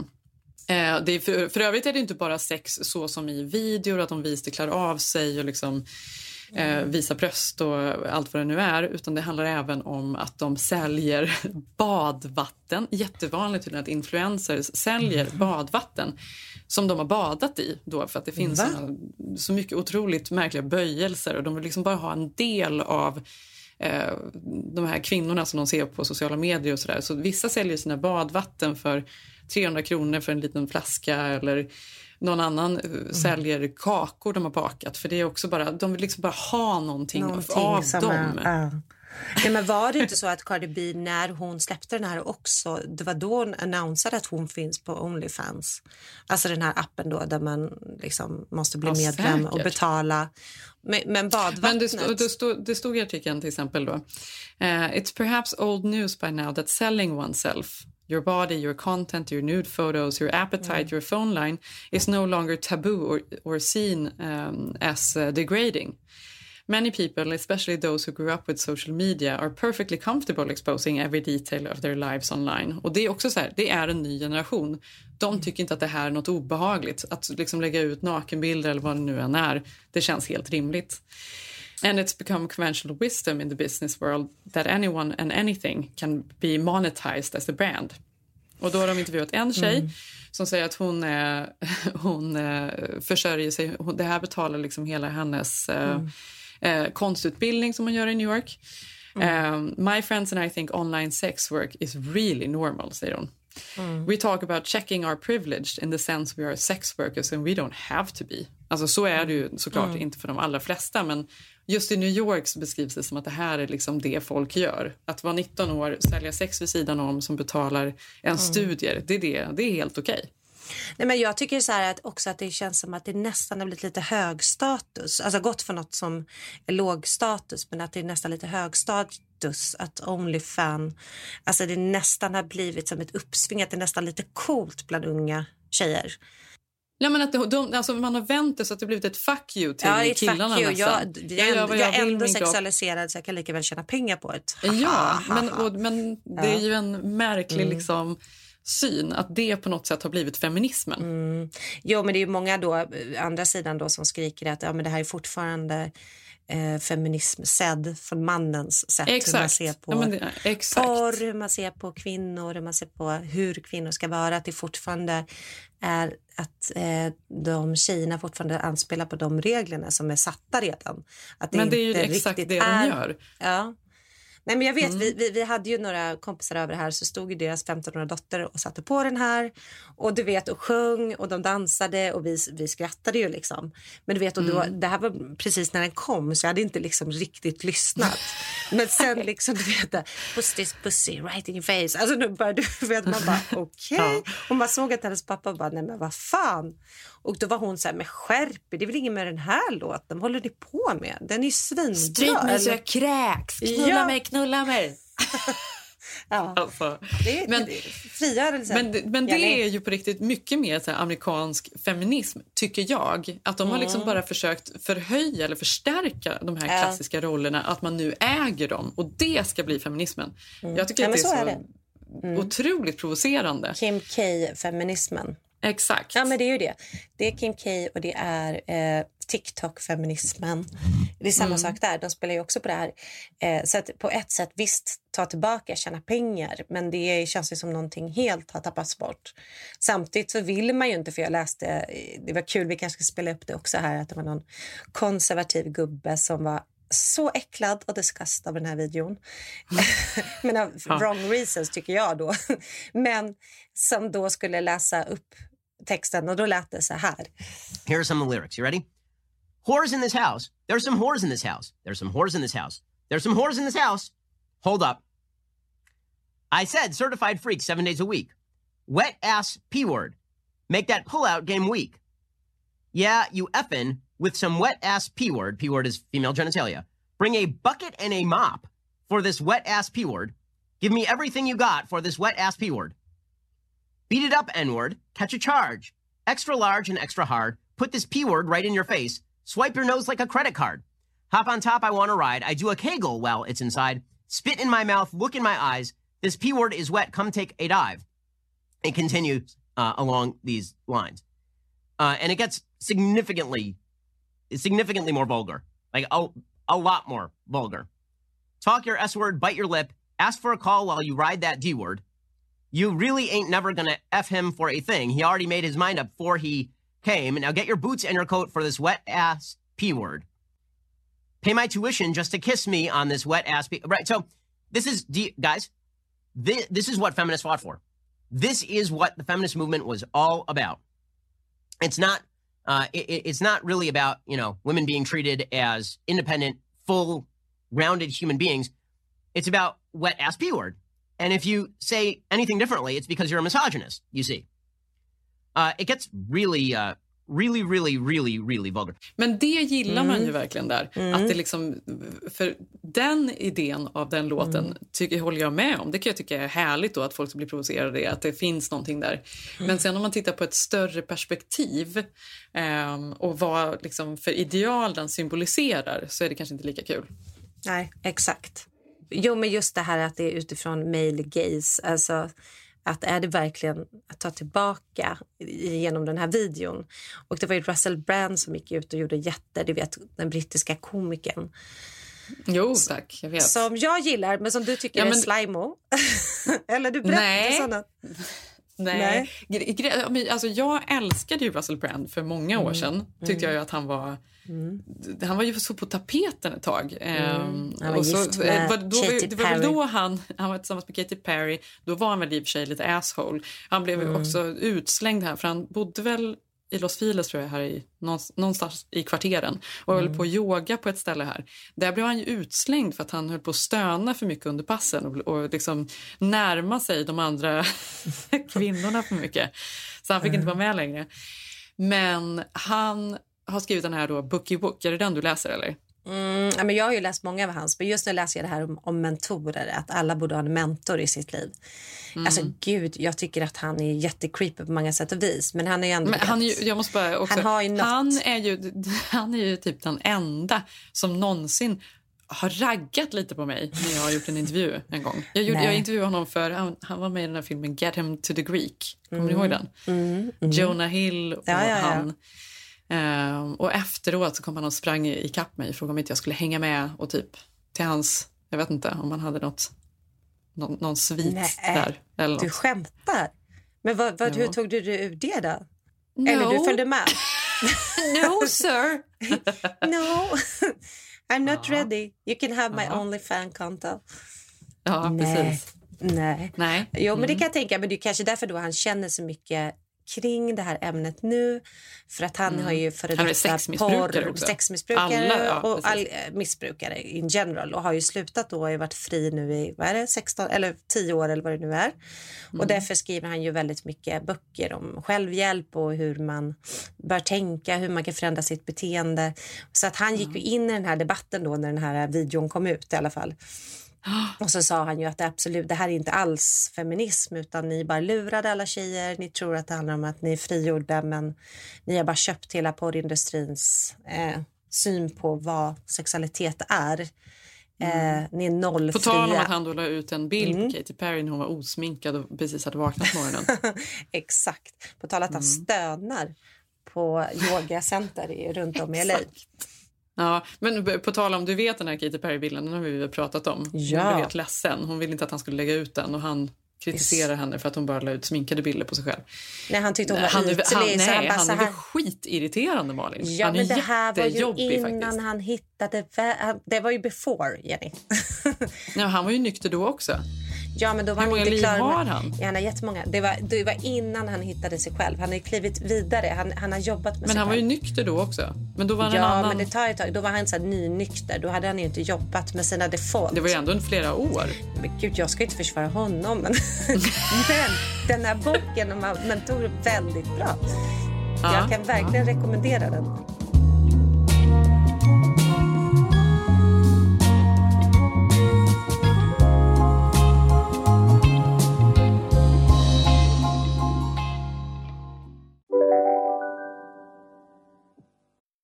Eh, det är för, för övrigt är det inte bara sex så som i videor, att de visar klär av sig och liksom eh, visar bröst och allt vad det nu är. Utan det handlar även om att de säljer badvatten. Jättevanligt tydligen att influencers säljer badvatten som de har badat i då för att det finns såna, så mycket otroligt märkliga böjelser och de vill liksom bara ha en del av eh, de här kvinnorna som de ser på sociala medier och sådär. Så vissa säljer sina badvatten för 300 kronor för en liten flaska eller någon annan eh, säljer kakor de har bakat för det är också bara, de vill liksom bara ha någonting, Någonting av som dem. är- ja. Nej, men var det inte så att Cardi B när hon släppte den här också, det var då hon annonsade att hon finns på Onlyfans. Alltså den här appen då där man liksom måste bli Ja, medlem och säkert. betala. Men, men Men badvattnet. det, stod, det, stod, det stod i artikeln till exempel då. eh, It's perhaps old news by now that selling oneself Your body, your content, your nude photos, your appetite, your phone line is no longer taboo or, or seen um, as uh, degrading. Many people, especially those who grew up with social media, are perfectly comfortable exposing every detail of their lives online. Och det är också så här, det är en ny generation. De tycker inte att det här är något obehagligt. Att liksom lägga ut nakenbilder eller vad det nu än är, det känns helt rimligt. And it's become conventional wisdom in the business world that anyone and anything can be monetized as a brand. Och då har de intervjuat en tjej Mm. som säger att hon, eh, hon eh, försörjer sig. Det här betalar liksom hela hennes eh, Mm. Eh, konstutbildning som hon gör i New York. Um, my friends and I think online sex work is really normal, säger hon. We talk about checking our privilege in the sense we are sex workers and we don't have to be. Alltså så är det ju såklart Mm. inte för de allra flesta men just i New York så beskrivs det som att det här är liksom det folk gör. Att vara 19 år, sälja sex vid sidan om som betalar en studier, det är, det, det är helt okej. Nej, men jag tycker så här att också att det känns som att det nästan har blivit lite hög status. Alltså gått från något som är låg status men att det är nästan lite hög status att Onlyfan, alltså det nästan har blivit som ett uppsving, att det är nästan lite coolt bland unga tjejer. Ja, men att de, de, alltså man har vänt det så att det blivit ett fuck you till Ja, killarna fuck you. Jag, nästan. jag, jag, vad jag är ändå sexualiserad så jag kan lika väl tjäna pengar på det. Ja, men, och, men det är ju en märklig Mm. liksom, syn att det på något sätt har blivit feminismen. Mm. Jo, men det är ju många då, eh, andra sidan då som skriker att ja, men det här är fortfarande eh, feminism sedd från mannens sätt. Hur man Exakt. ser på Ja, det- exakt. porr, hur man ser på kvinnor, hur man ser på hur kvinnor ska vara. Att det fortfarande är att eh, de tjejerna fortfarande anspelar på de reglerna som är satta redan. Att Men det är ju exakt det de är- gör. Ja. Nej, men jag vet, Mm. vi, vi, vi hade ju några kompisar över här så stod ju deras 15-åriga dotter och satte på den här och du vet och sjöng och de dansade och vi, vi skrattade ju liksom. Men du vet, och då, Mm. det här var precis när den kom så jag hade inte liksom riktigt lyssnat. men sen liksom du vet, puss this pussy right in your face. Alltså nu började du vet man bara okej. Och man såg att hennes pappa bara nej men vad fan. Och då var hon så här men skärp det är väl inget med den här låten, vad håller ni på med? Den är ju svinbra. Stryk mig så jag kräks, knulla Ja. mig, knulla mig. Ja. Alltså. Det är, Men- det frigörelse. Men, men det är ju på riktigt mycket mer så här, amerikansk feminism, tycker jag. Att de har liksom bara försökt förhöja eller förstärka de här Mm. Ja. klassiska rollerna, att man nu äger dem. Och det ska bli feminismen. Jag tycker Mm. Ja, att men det är så så, är det. otroligt provocerande. Kim K-feminismen. Exakt. Ja, men det är ju det. Det är Kim K och det är eh, TikTok-feminismen. Det är samma Mm. sak där. De spelar ju också på det här. Eh, så att på ett sätt, visst, ta tillbaka, tjäna pengar. Men det känns ju som någonting helt har tappats bort. Samtidigt så vill man ju inte, för jag läste, eh, det var kul, vi kanske ska spela upp det också här, att det var någon konservativ gubbe som var så äcklad och disgust av den här videon. Men av wrong reasons tycker jag då. Men som då skulle läsa upp texten och då lät det så här. Here are some of the lyrics. You ready? Whores in this house. There's some whores in this house. There's some whores in this house. There's some whores in this house. Hold up. I said certified freak seven days a week. Wet ass P word. Make that pullout game weak. Yeah, you effin' with some wet ass P word. P word is female genitalia. Bring a bucket and a mop for this wet ass P word. Give me everything you got for this wet ass P word. Beat it up, N word. Catch a charge. Extra large and extra hard. Put this P word right in your face. Swipe your nose like a credit card. Hop on top, I want to ride. I do a kegel while it's inside. Spit in my mouth, look in my eyes. This P word is wet. Come take a dive. It continues uh, along these lines. Uh, and it gets significantly, significantly more vulgar. Like a, a lot more vulgar. Talk your S word, bite your lip, ask for a call while you ride that D word. You really ain't never gonna F him for a thing. He already made his mind up before he came. Now get your boots and your coat for this wet ass P word. Pay my tuition just to kiss me on this wet ass P. Right. So this is, guys, this, this is what feminists fought for. This is what the feminist movement was all about. It's not, uh, it- it's not really about, you know, women being treated as independent, full, rounded human beings. It's about wet ass P word. And if you say anything differently, it's because you're a misogynist, you see. Uh, it gets really, uh, really, really, really, really vulgar. Men det gillar man Mm. ju verkligen där. Att det liksom, för den idén av den låten Mm. tycker, håller jag med om. Det kan jag tycka är härligt då att folk blir provocerade, att det finns någonting där. Mm. Men sen om man tittar på ett större perspektiv ehm, och vad liksom för ideal den symboliserar så är det kanske inte lika kul. Nej, exakt. Jo, men just det här att det är utifrån male gaze. Alltså, att är det verkligen att ta tillbaka genom den här videon? Och det var ju Russell Brand som gick ut och gjorde jätte, du vet, den brittiska komikern. Jo, tack. Jag vet. Som jag gillar, men som du tycker Ja, är men- slimo. Eller du berättar Nej. sådana. Nej. Men Alltså, jag älskade ju Russell Brand för många år sedan. Tyckte jag ju att han var... Han var ju så på tapeten ett tag. Ehm, Han var och så- gift med var- då, Katy Det var Perry. då han, han var tillsammans med Katy Perry. Då var han väl i och för sig lite asshole. Han blev ju också utslängd här för han bodde väl i Los Feliz tror jag, här i, någonstans, i kvarteren och höll på att yoga på ett ställe här. Där blev han ju utslängd för att han höll på att stöna för mycket under passen och, och liksom närma sig de andra kvinnorna för mycket. Så han fick inte vara med längre. Men han har skrivit den här då, Bookie Book. Är det den du läser eller? Mm, ja, men jag har ju läst många av hans, men just nu läser jag det här om, om mentorer, att alla borde ha en mentor i sitt liv. Mm. Alltså gud, jag tycker att han är jättecreepy på många sätt och vis, men han är ju ändå... Men han, är ju, jag måste bara också, Han har ju något. han, är ju, han är ju typ den enda som någonsin har raggat lite på mig när jag har gjort en intervju en gång. Jag, gjorde, Nej. jag intervjuade honom för han, han var med i den här filmen Get him to the Greek. Kommer ni Mm. ihåg den? Mm, mm. Jonah Hill och Ja, ja, ja. han. Ehm, och efteråt så kom han och sprang i kapp mig och frågade om inte jag skulle hänga med och typ till hans, jag vet inte om han hade något, någon, någon svit Nej, där. Eller Du något. skämtar? Men vad, vad, hur tog du dig ur det då? No. Eller du följde med? no sir. no, I'm not Ja. ready. You can have my Ja. only fan conto. Ja, Nej. precis. Nej. Nej. Jo, men det Mm. kan jag tänka. Men det är kanske därför då han känner så mycket kring det här ämnet nu. För att han Mm. har ju före detta sexmissbrukare porr- sexmissbrukare Alla, ja, och all, eh, missbrukare in general och har ju slutat då och har varit fri nu i vad är det, 16 eller 10 år eller vad det nu är. Mm. Och därför skriver han ju väldigt mycket böcker om självhjälp och hur man bör tänka, hur man kan förändra sitt beteende. Så att han gick ju in i den här debatten då när den här videon kom ut i alla fall. Och så sa han ju att det absolut, det här är inte alls feminism utan ni bara lurade alla tjejer. Ni tror att det handlar om att ni är frigjorda men ni har bara köpt hela porrindustrins eh, syn på vad sexualitet är. Eh, ni är nollfria. På tal om att han då la ut en bild mm. på Katy Perry när hon var osminkad och precis hade vaknat på morgonen. Exakt. På tal att han mm. stönar på yogacenter runt om i LA. Ja, men på tal om, du vet den här Katy Perry-bilden, den har vi pratat om. Ja. Hon blev helt ledsen. Hon ville inte att han skulle lägga ut den och han kritiserar henne för att hon bara la ut sminkade bilder på sig själv. Nej, han tyckte hon var han, ytlig. Han, nej, han, han är väl skitirriterande Malin. Ja, han men det här var ju innan faktiskt. han hittade... Det var ju before, Jenny. ja, han var ju nykter då också. Ja, men då var Hur många inte liv klar med... har han? Ja, han har jättemånga. Det var, det var innan han hittade sig själv. Han har klivit vidare. Han, han har jobbat med Men sig han själv. var ju nykter då också. Men då var han ja, en annan... men det tar ett tag. Då var han så här nynykter. Då hade han ju inte jobbat med sina default. Det var ju ändå flera år. Men gud, jag ska inte försvara honom. Men, men den här boken om mentorer är väldigt bra. Ja, jag kan verkligen ja. rekommendera den.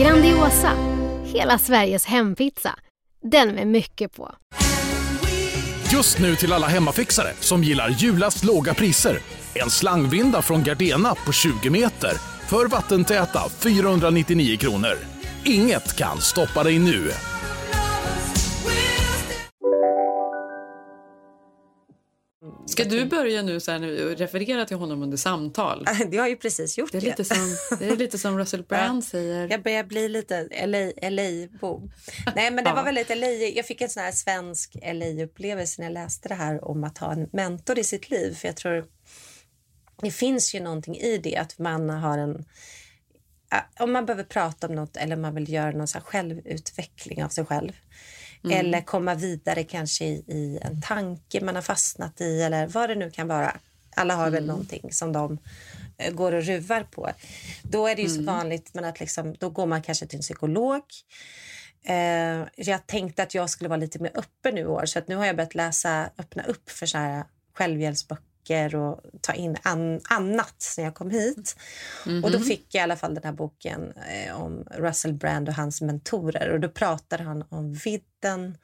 Grandiosa, hela Sveriges hempizza. Den med mycket på. Just nu till alla hemmafixare som gillar julast låga priser. En slangvinda från Gardena på 20 meter för vattentäta 499 kronor. Inget kan stoppa dig nu. Ska du börja nu så här nu, referera till honom under samtal? Det har ju precis gjort. Det är lite som, det är lite som Russell Brand säger. Jag börjar bli lite LA-bo. LA Nej, men det var väldigt LA. Jag fick en sån här svensk LA-upplevelse när jag läste det här om att ha en mentor i sitt liv. För jag tror det finns ju någonting i det att man har en om man behöver prata om något eller man vill göra någon självutveckling av sig själv Mm. Eller komma vidare kanske i, i, en tanke man har fastnat i eller vad det nu kan vara. Alla har mm. väl någonting som de uh, går och ruvar på. Då är det ju mm. så vanligt men att liksom, då går man kanske till en psykolog. Uh, jag tänkte att jag skulle vara lite mer öppen nu år så att nu har jag börjat läsa, öppna upp för så här självhjälpsböcker böcker och ta in an, annat sen jag kom hit. Mm -hmm. Och då mhm. fick jag i alla fall den här boken eh, om Russell Brand och hans mentorer. Och då pratade han om vidden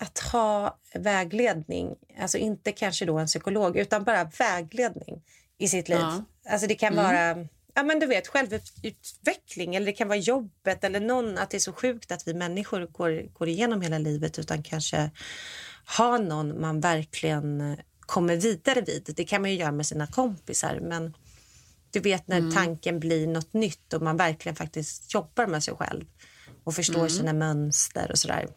att ha vägledning, alltså inte kanske då en psykolog utan bara vägledning i sitt liv. Ja. Alltså det kan mm. vara ja, men du vet, självutveckling eller det kan vara jobbet eller någon att det är så sjukt att vi människor går, går igenom hela livet utan kanske ha någon man verkligen kommer vidare vid. Det kan man ju göra med sina kompisar men du vet när mm. tanken blir något nytt och man verkligen faktiskt jobbar med sig själv och förstår mm. sina mönster och sådär.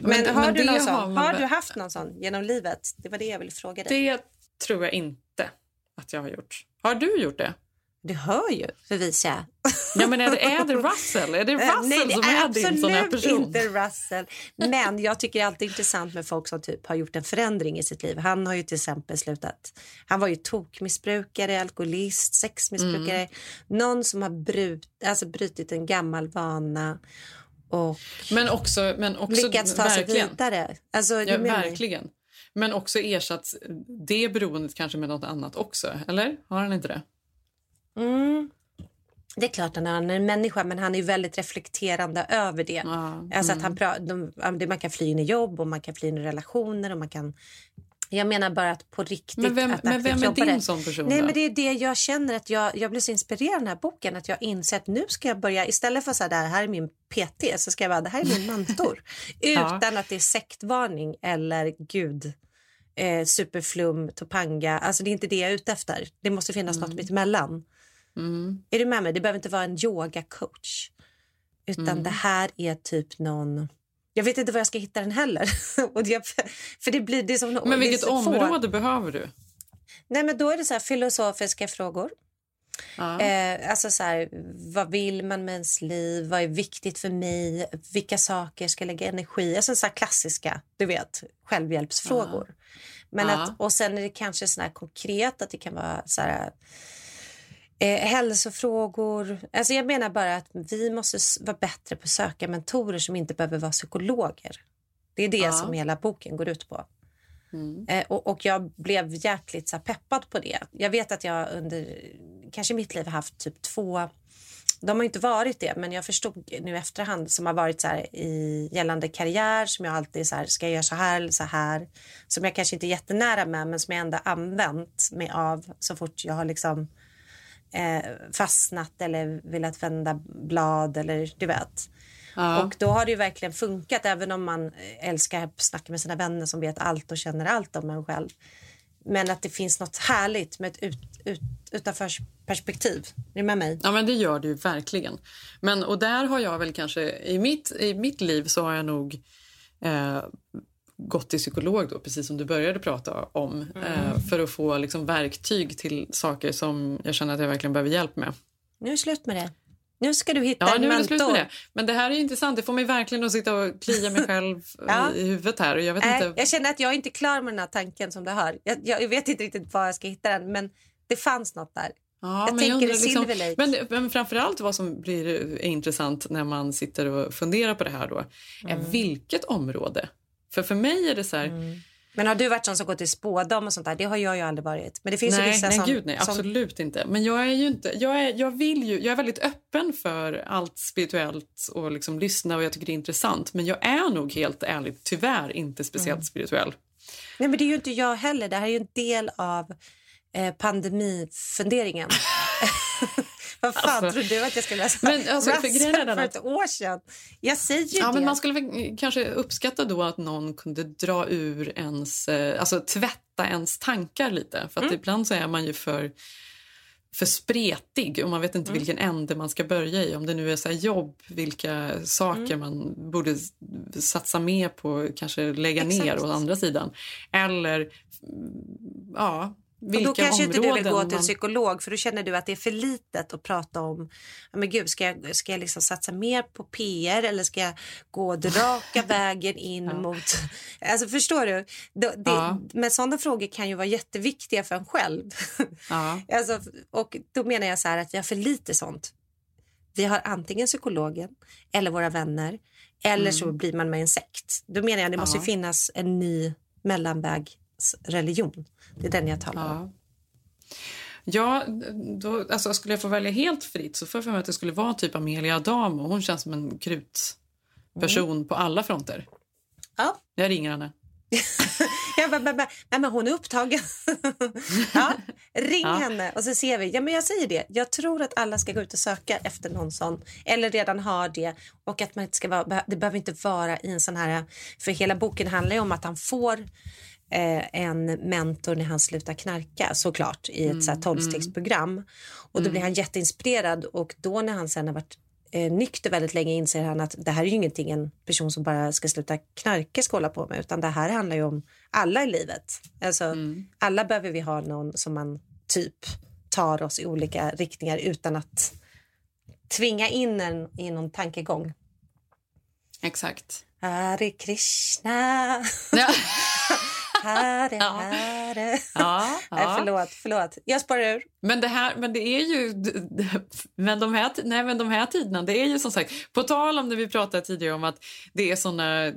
Men, men har, men du, någon har, har, du haft någon sån genom livet? Det var det jag ville fråga dig. Det tror jag inte att jag har gjort. Har du gjort det? Du hör ju, Felicia. Ja, men är det, är det Russell? Är det Russell Nej, det som är, är din sån här person? inte Russell. Men jag tycker alltid det är intressant med folk som typ har gjort en förändring i sitt liv. Han har ju till exempel slutat. Han var ju tokmissbrukare, alkoholist, sexmissbrukare. Mm. Någon som har brut, alltså brutit en gammal vana och men också, men också, lyckats ta sig vidare. Alltså, ja, verkligen. Men också ersatt det beroendet kanske med något annat också, eller? Har han inte det? Mm. Det är klart att han är en människa, men han är väldigt reflekterande över det. Ja, alltså att han mm. de, man kan fly in i jobb och man kan fly in i relationer och man kan jag menar bara att på riktigt... Men vem, att men vem är din det. sån person? Nej, men det är det jag känner att jag, jag blev så inspirerad av den här boken att jag inser att nu ska jag börja istället för att säga det här är min PT så ska jag vara det här är min mentor. ja. Utan att det är sektvarning eller gud eh, superflum, topanga. Alltså det är inte det jag är ute efter. Det måste finnas mm. något mitt emellan. Mm. Är du med mig? Det behöver inte vara en yogacoach. Utan mm. det här är typ någon Jag vet inte var jag ska hitta den heller. och jag, för det blir, det är som, men vilket område få. behöver du? Nej, men då är det så filosofiska frågor. Ja. Eh, alltså så här, vad vill man med ens liv? Vad är viktigt för mig? Vilka saker ska jag lägga energi Alltså så klassiska, du vet, självhjälpsfrågor. Ja. Men ja. Att, och sen är det kanske sån här konkret att det kan vara så här, eh, hälsofrågor. Alltså jag menar bara att vi måste vara bättre på att söka mentorer som inte behöver vara psykologer. Det är det som hela boken går ut på. Mm. Eh, och, och, jag blev jäkligt så peppad på det. Jag vet att jag under kanske mitt liv har haft typ två de har inte varit det, men jag förstod nu efterhand som har varit så här i gällande karriär som jag alltid så här, ska jag göra så här eller så här? Som jag kanske inte är jättenära med, men som jag ändå använt mig av så fort jag har liksom eh, fastnat eller velat vända blad eller du vet. Ja. Och då har det ju verkligen funkat även om man älskar att snacka med sina vänner som vet allt och känner allt om en själv. Men att det finns något härligt med ett ut, ut, utanförsperspektiv. Är du med mig? Ja, men det gör det ju verkligen. Men, och där har jag väl kanske, i mitt, i mitt liv så har jag nog eh, gått till psykolog då, precis som du började prata om, mm. eh, för att få liksom, verktyg till saker som jag känner att jag verkligen behöver hjälp med. Nu är det slut med det. Nu ska du hitta ja, en nu är det slut med det. Men det här är intressant. Det får mig verkligen att sitta och klia mig själv ja. i huvudet här. jag, vet äh, inte... jag känner att jag är inte klar med den här tanken som du hör. Jag, jag, vet inte riktigt var jag ska hitta den, men det fanns något där. Ja, jag tänker jag liksom, men, men framförallt vad som blir intressant när man sitter och funderar på det här då, är mm. vilket område. För för mig är det så här, mm. Men har du varit sån som går till spådam och sånt där? Det har jag ju aldrig varit. Men det finns nej, ju vissa nej, som... Gud, nej, som... absolut inte. Men jag är ju inte, jag är, jag vill ju, jag är väldigt öppen för allt spirituellt och liksom lyssna och jag tycker det är intressant. Men jag är nog helt ärligt tyvärr inte speciellt mm. spirituell. Nej, men det är ju inte jag heller. Det här är ju en del av eh, pandemifunderingen. Vad fan alltså, tror du att jag skulle läsa men, alltså, för, för ett år sedan? Jag säger ju ja, det. Men man skulle kanske uppskatta då att någon kunde dra ur ens, eh, alltså tvätta ens tankar lite. För att mm. ibland så är man ju för för spretig och man vet inte mm. vilken ände man ska börja i. Om det nu är så jobb, vilka saker mm. man borde satsa mer på, kanske lägga Exakt. ner å andra sidan. Eller ja, vilka och då kanske inte du vill gå till psykolog för då känner du att det är för litet att prata om. Men gud, ska jag, ska jag liksom satsa mer på PR eller ska jag gå raka vägen in ja. mot... Alltså förstår du? Det, det, ja. Men sådana frågor kan ju vara jätteviktiga för en själv. Ja. alltså, och då menar jag så här att vi har för lite sånt. Vi har antingen psykologen eller våra vänner eller mm. så blir man med en sekt. Då menar jag det måste finnas en ny mellanvägsreligion. Det är den jag talar ja. om. Ja, då, alltså, skulle jag få välja helt fritt så får jag för mig att det skulle vara typ Amelia Adamo. Hon känns som en krutperson mm. på alla fronter. Ja. Jag ringer henne. ja, men, men, men, men, hon är upptagen. ja, ring ja. henne och så ser vi. Ja, men jag säger det. Jag tror att alla ska gå ut och söka efter någon sån eller redan har det och att man inte ska vara, det behöver inte vara i en sån här för hela boken handlar ju om att han får eh, en mentor när han slutar knarka såklart i ett mm, tolvstegsprogram. Mm. Och då blir mm. han jätteinspirerad och då när han sen har varit eh, nykter väldigt länge inser han att det här är ju ingenting en person som bara ska sluta knarka ska hålla på med utan det här handlar ju om alla i livet. Alltså mm. alla behöver vi ha någon som man typ tar oss i olika riktningar utan att tvinga in en i någon tankegång. Exakt. Hare Krishna. Ja. Hare, hare. Ja, ja. Nej, förlåt, förlåt. Jag spårar ur. Men det, här, men det är ju... Men de, här, nej, men de här tiderna, det är ju som sagt... På tal om det vi pratade tidigare om att det är såna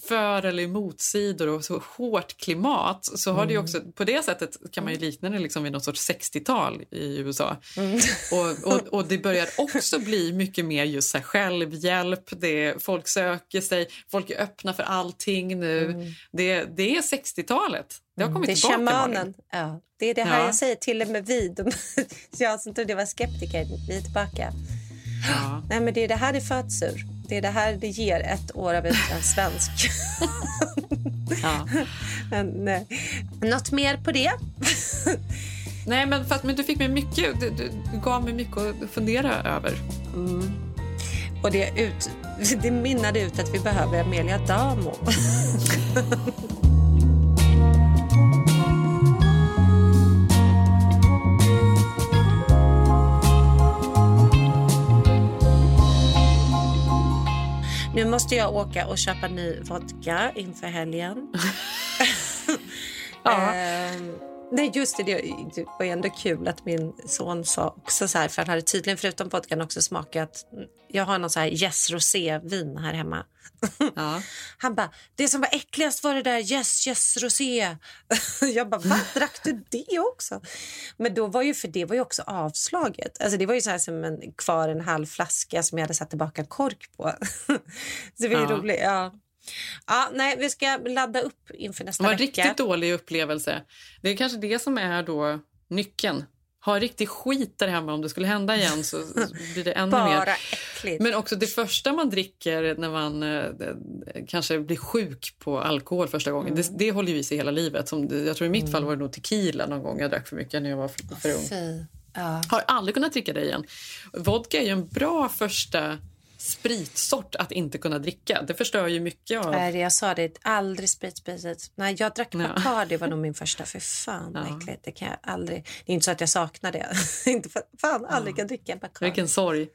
för eller emotsidor och så hårt klimat så har mm. det också, på det sättet kan man ju likna det liksom vid något sorts 60-tal i USA. Mm. Och, och, och, det börjar också bli mycket mer just så självhjälp, det, folk söker sig, folk är öppna för allting nu. Mm. Det, det är 60-talet. Det har kommit det är tillbaka. Shamanen. Ja, det är det här ja. jag säger, till och med vi. De, jag som trodde jag var skeptiker, vi är tillbaka. Ja. Nej, men det är det här det föds ur. Det är det här det ger ett år av en svensk. ja. men, eh, något mer på det? Nej, men, för att, men du fick mig mycket, du, du gav mig mycket att fundera över. Mm. Och det, ut, det minnade ut att vi behöver Amelia Damo. Nu måste jag åka och köpa ny vodka inför helgen. Ja. Ehm, nej, just det, det. Var ändå kul att min son sa också så här, för han hade tydligen förutom vodkan också smakat. Jag har någon så här Yes Rosé-vin här hemma. Han bara, det som var äckligast var det där Yes, yes, rosé. Jag bara, va? Drack du det också? Men då var ju, för det var ju också avslaget. Alltså det var ju så här som en, kvar en halv flaska som jag hade satt tillbaka en kork på. så det var Ja. roligt. Ja. Ja, nej, vi ska ladda upp inför nästa Det var en vecka. riktigt dålig upplevelse. Det är kanske det som är då nyckeln. Ha riktig skit där hemma om det skulle hända igen så blir det ännu Bara mer. äckligt. Men också det första man dricker när man eh, kanske blir sjuk på alkohol första gången, Mm. det, det håller ju i sig hela livet. Som, jag tror i mitt fall var det nog tequila någon gång jag drack för mycket när jag var för, för ung. Ja. Har aldrig kunnat dricka det igen. Vodka är ju en bra första spritsort att inte kunna dricka. Det förstör ju mycket av... Nej, jag sa det, aldrig sprit, sprit, sprit. Nej, jag drack Ja. Bacardi var nog min första. För fan vad Ja. äckligt. Det kan jag aldrig. Det är inte så att jag saknar det. inte för fan aldrig kan dricka Bacardi. Vilken sorg.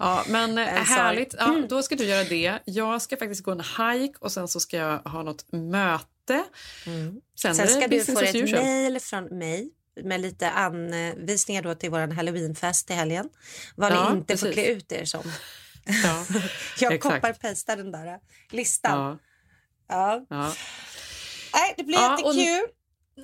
Ja, men eh, härligt. Ja, då ska du göra det. Jag ska faktiskt gå en hike och sen så ska jag ha något möte. Sen, Sen det ska du få ett mejl från mig med lite anvisningar då till vår halloweenfest i helgen. Vad Ja, ni inte får precis. klä ut er som. Ja, Jag koppar-pastar den där listan. Ja, Ja. Nej, det blir Ja, och- jättekul.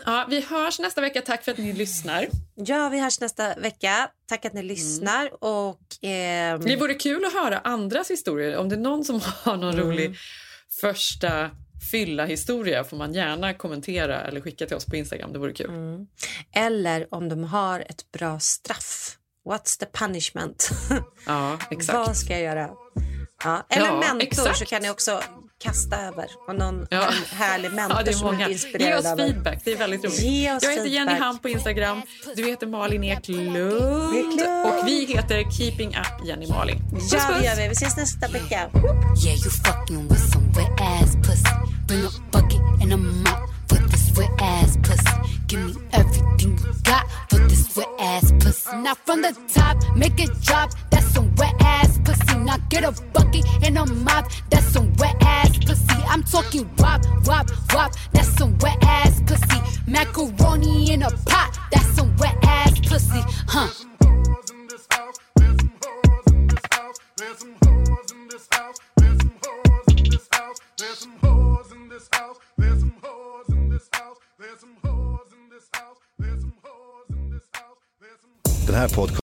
Ja, vi hörs nästa vecka. Tack för att ni lyssnar. Ja, vi hörs nästa vecka. Tack att ni lyssnar. Och, ehm, Det vore kul att höra andras historier. Om det är någon som har någon Mm. rolig första fylla historia får man gärna kommentera eller skicka till oss på Instagram. Det vore kul. Mm. Eller om de har ett bra straff. What's the punishment? Ja, exakt. Vad ska jag göra? Ja. Eller Ja, mentor exakt. så kan ni också kasta över. Och någon Ja. härlig mentor Ja, det är som många. blir Ge inspirerad oss av er. feedback. Det är väldigt roligt. Ge oss jag heter Jenny. Ham på Instagram. Du heter Malin Eklund. Eklund. Och vi heter Keeping Up Jenny Malin. Puss, Ja, puss. det gör vi. Vi ses nästa vecka. Yeah, you fucking with some wet ass pussy. Bring a bucket and a mop wet ass pussy. Give me everything you got for this wet ass pussy. Now from the top, make it drop. That's some wet ass pussy. Now get a bucket and a mop. That's some wet ass pussy. I'm talking wop, wop, wop. That's some wet ass pussy. Macaroni in a pot. That's some wet ass pussy. Huh? Den här podcasten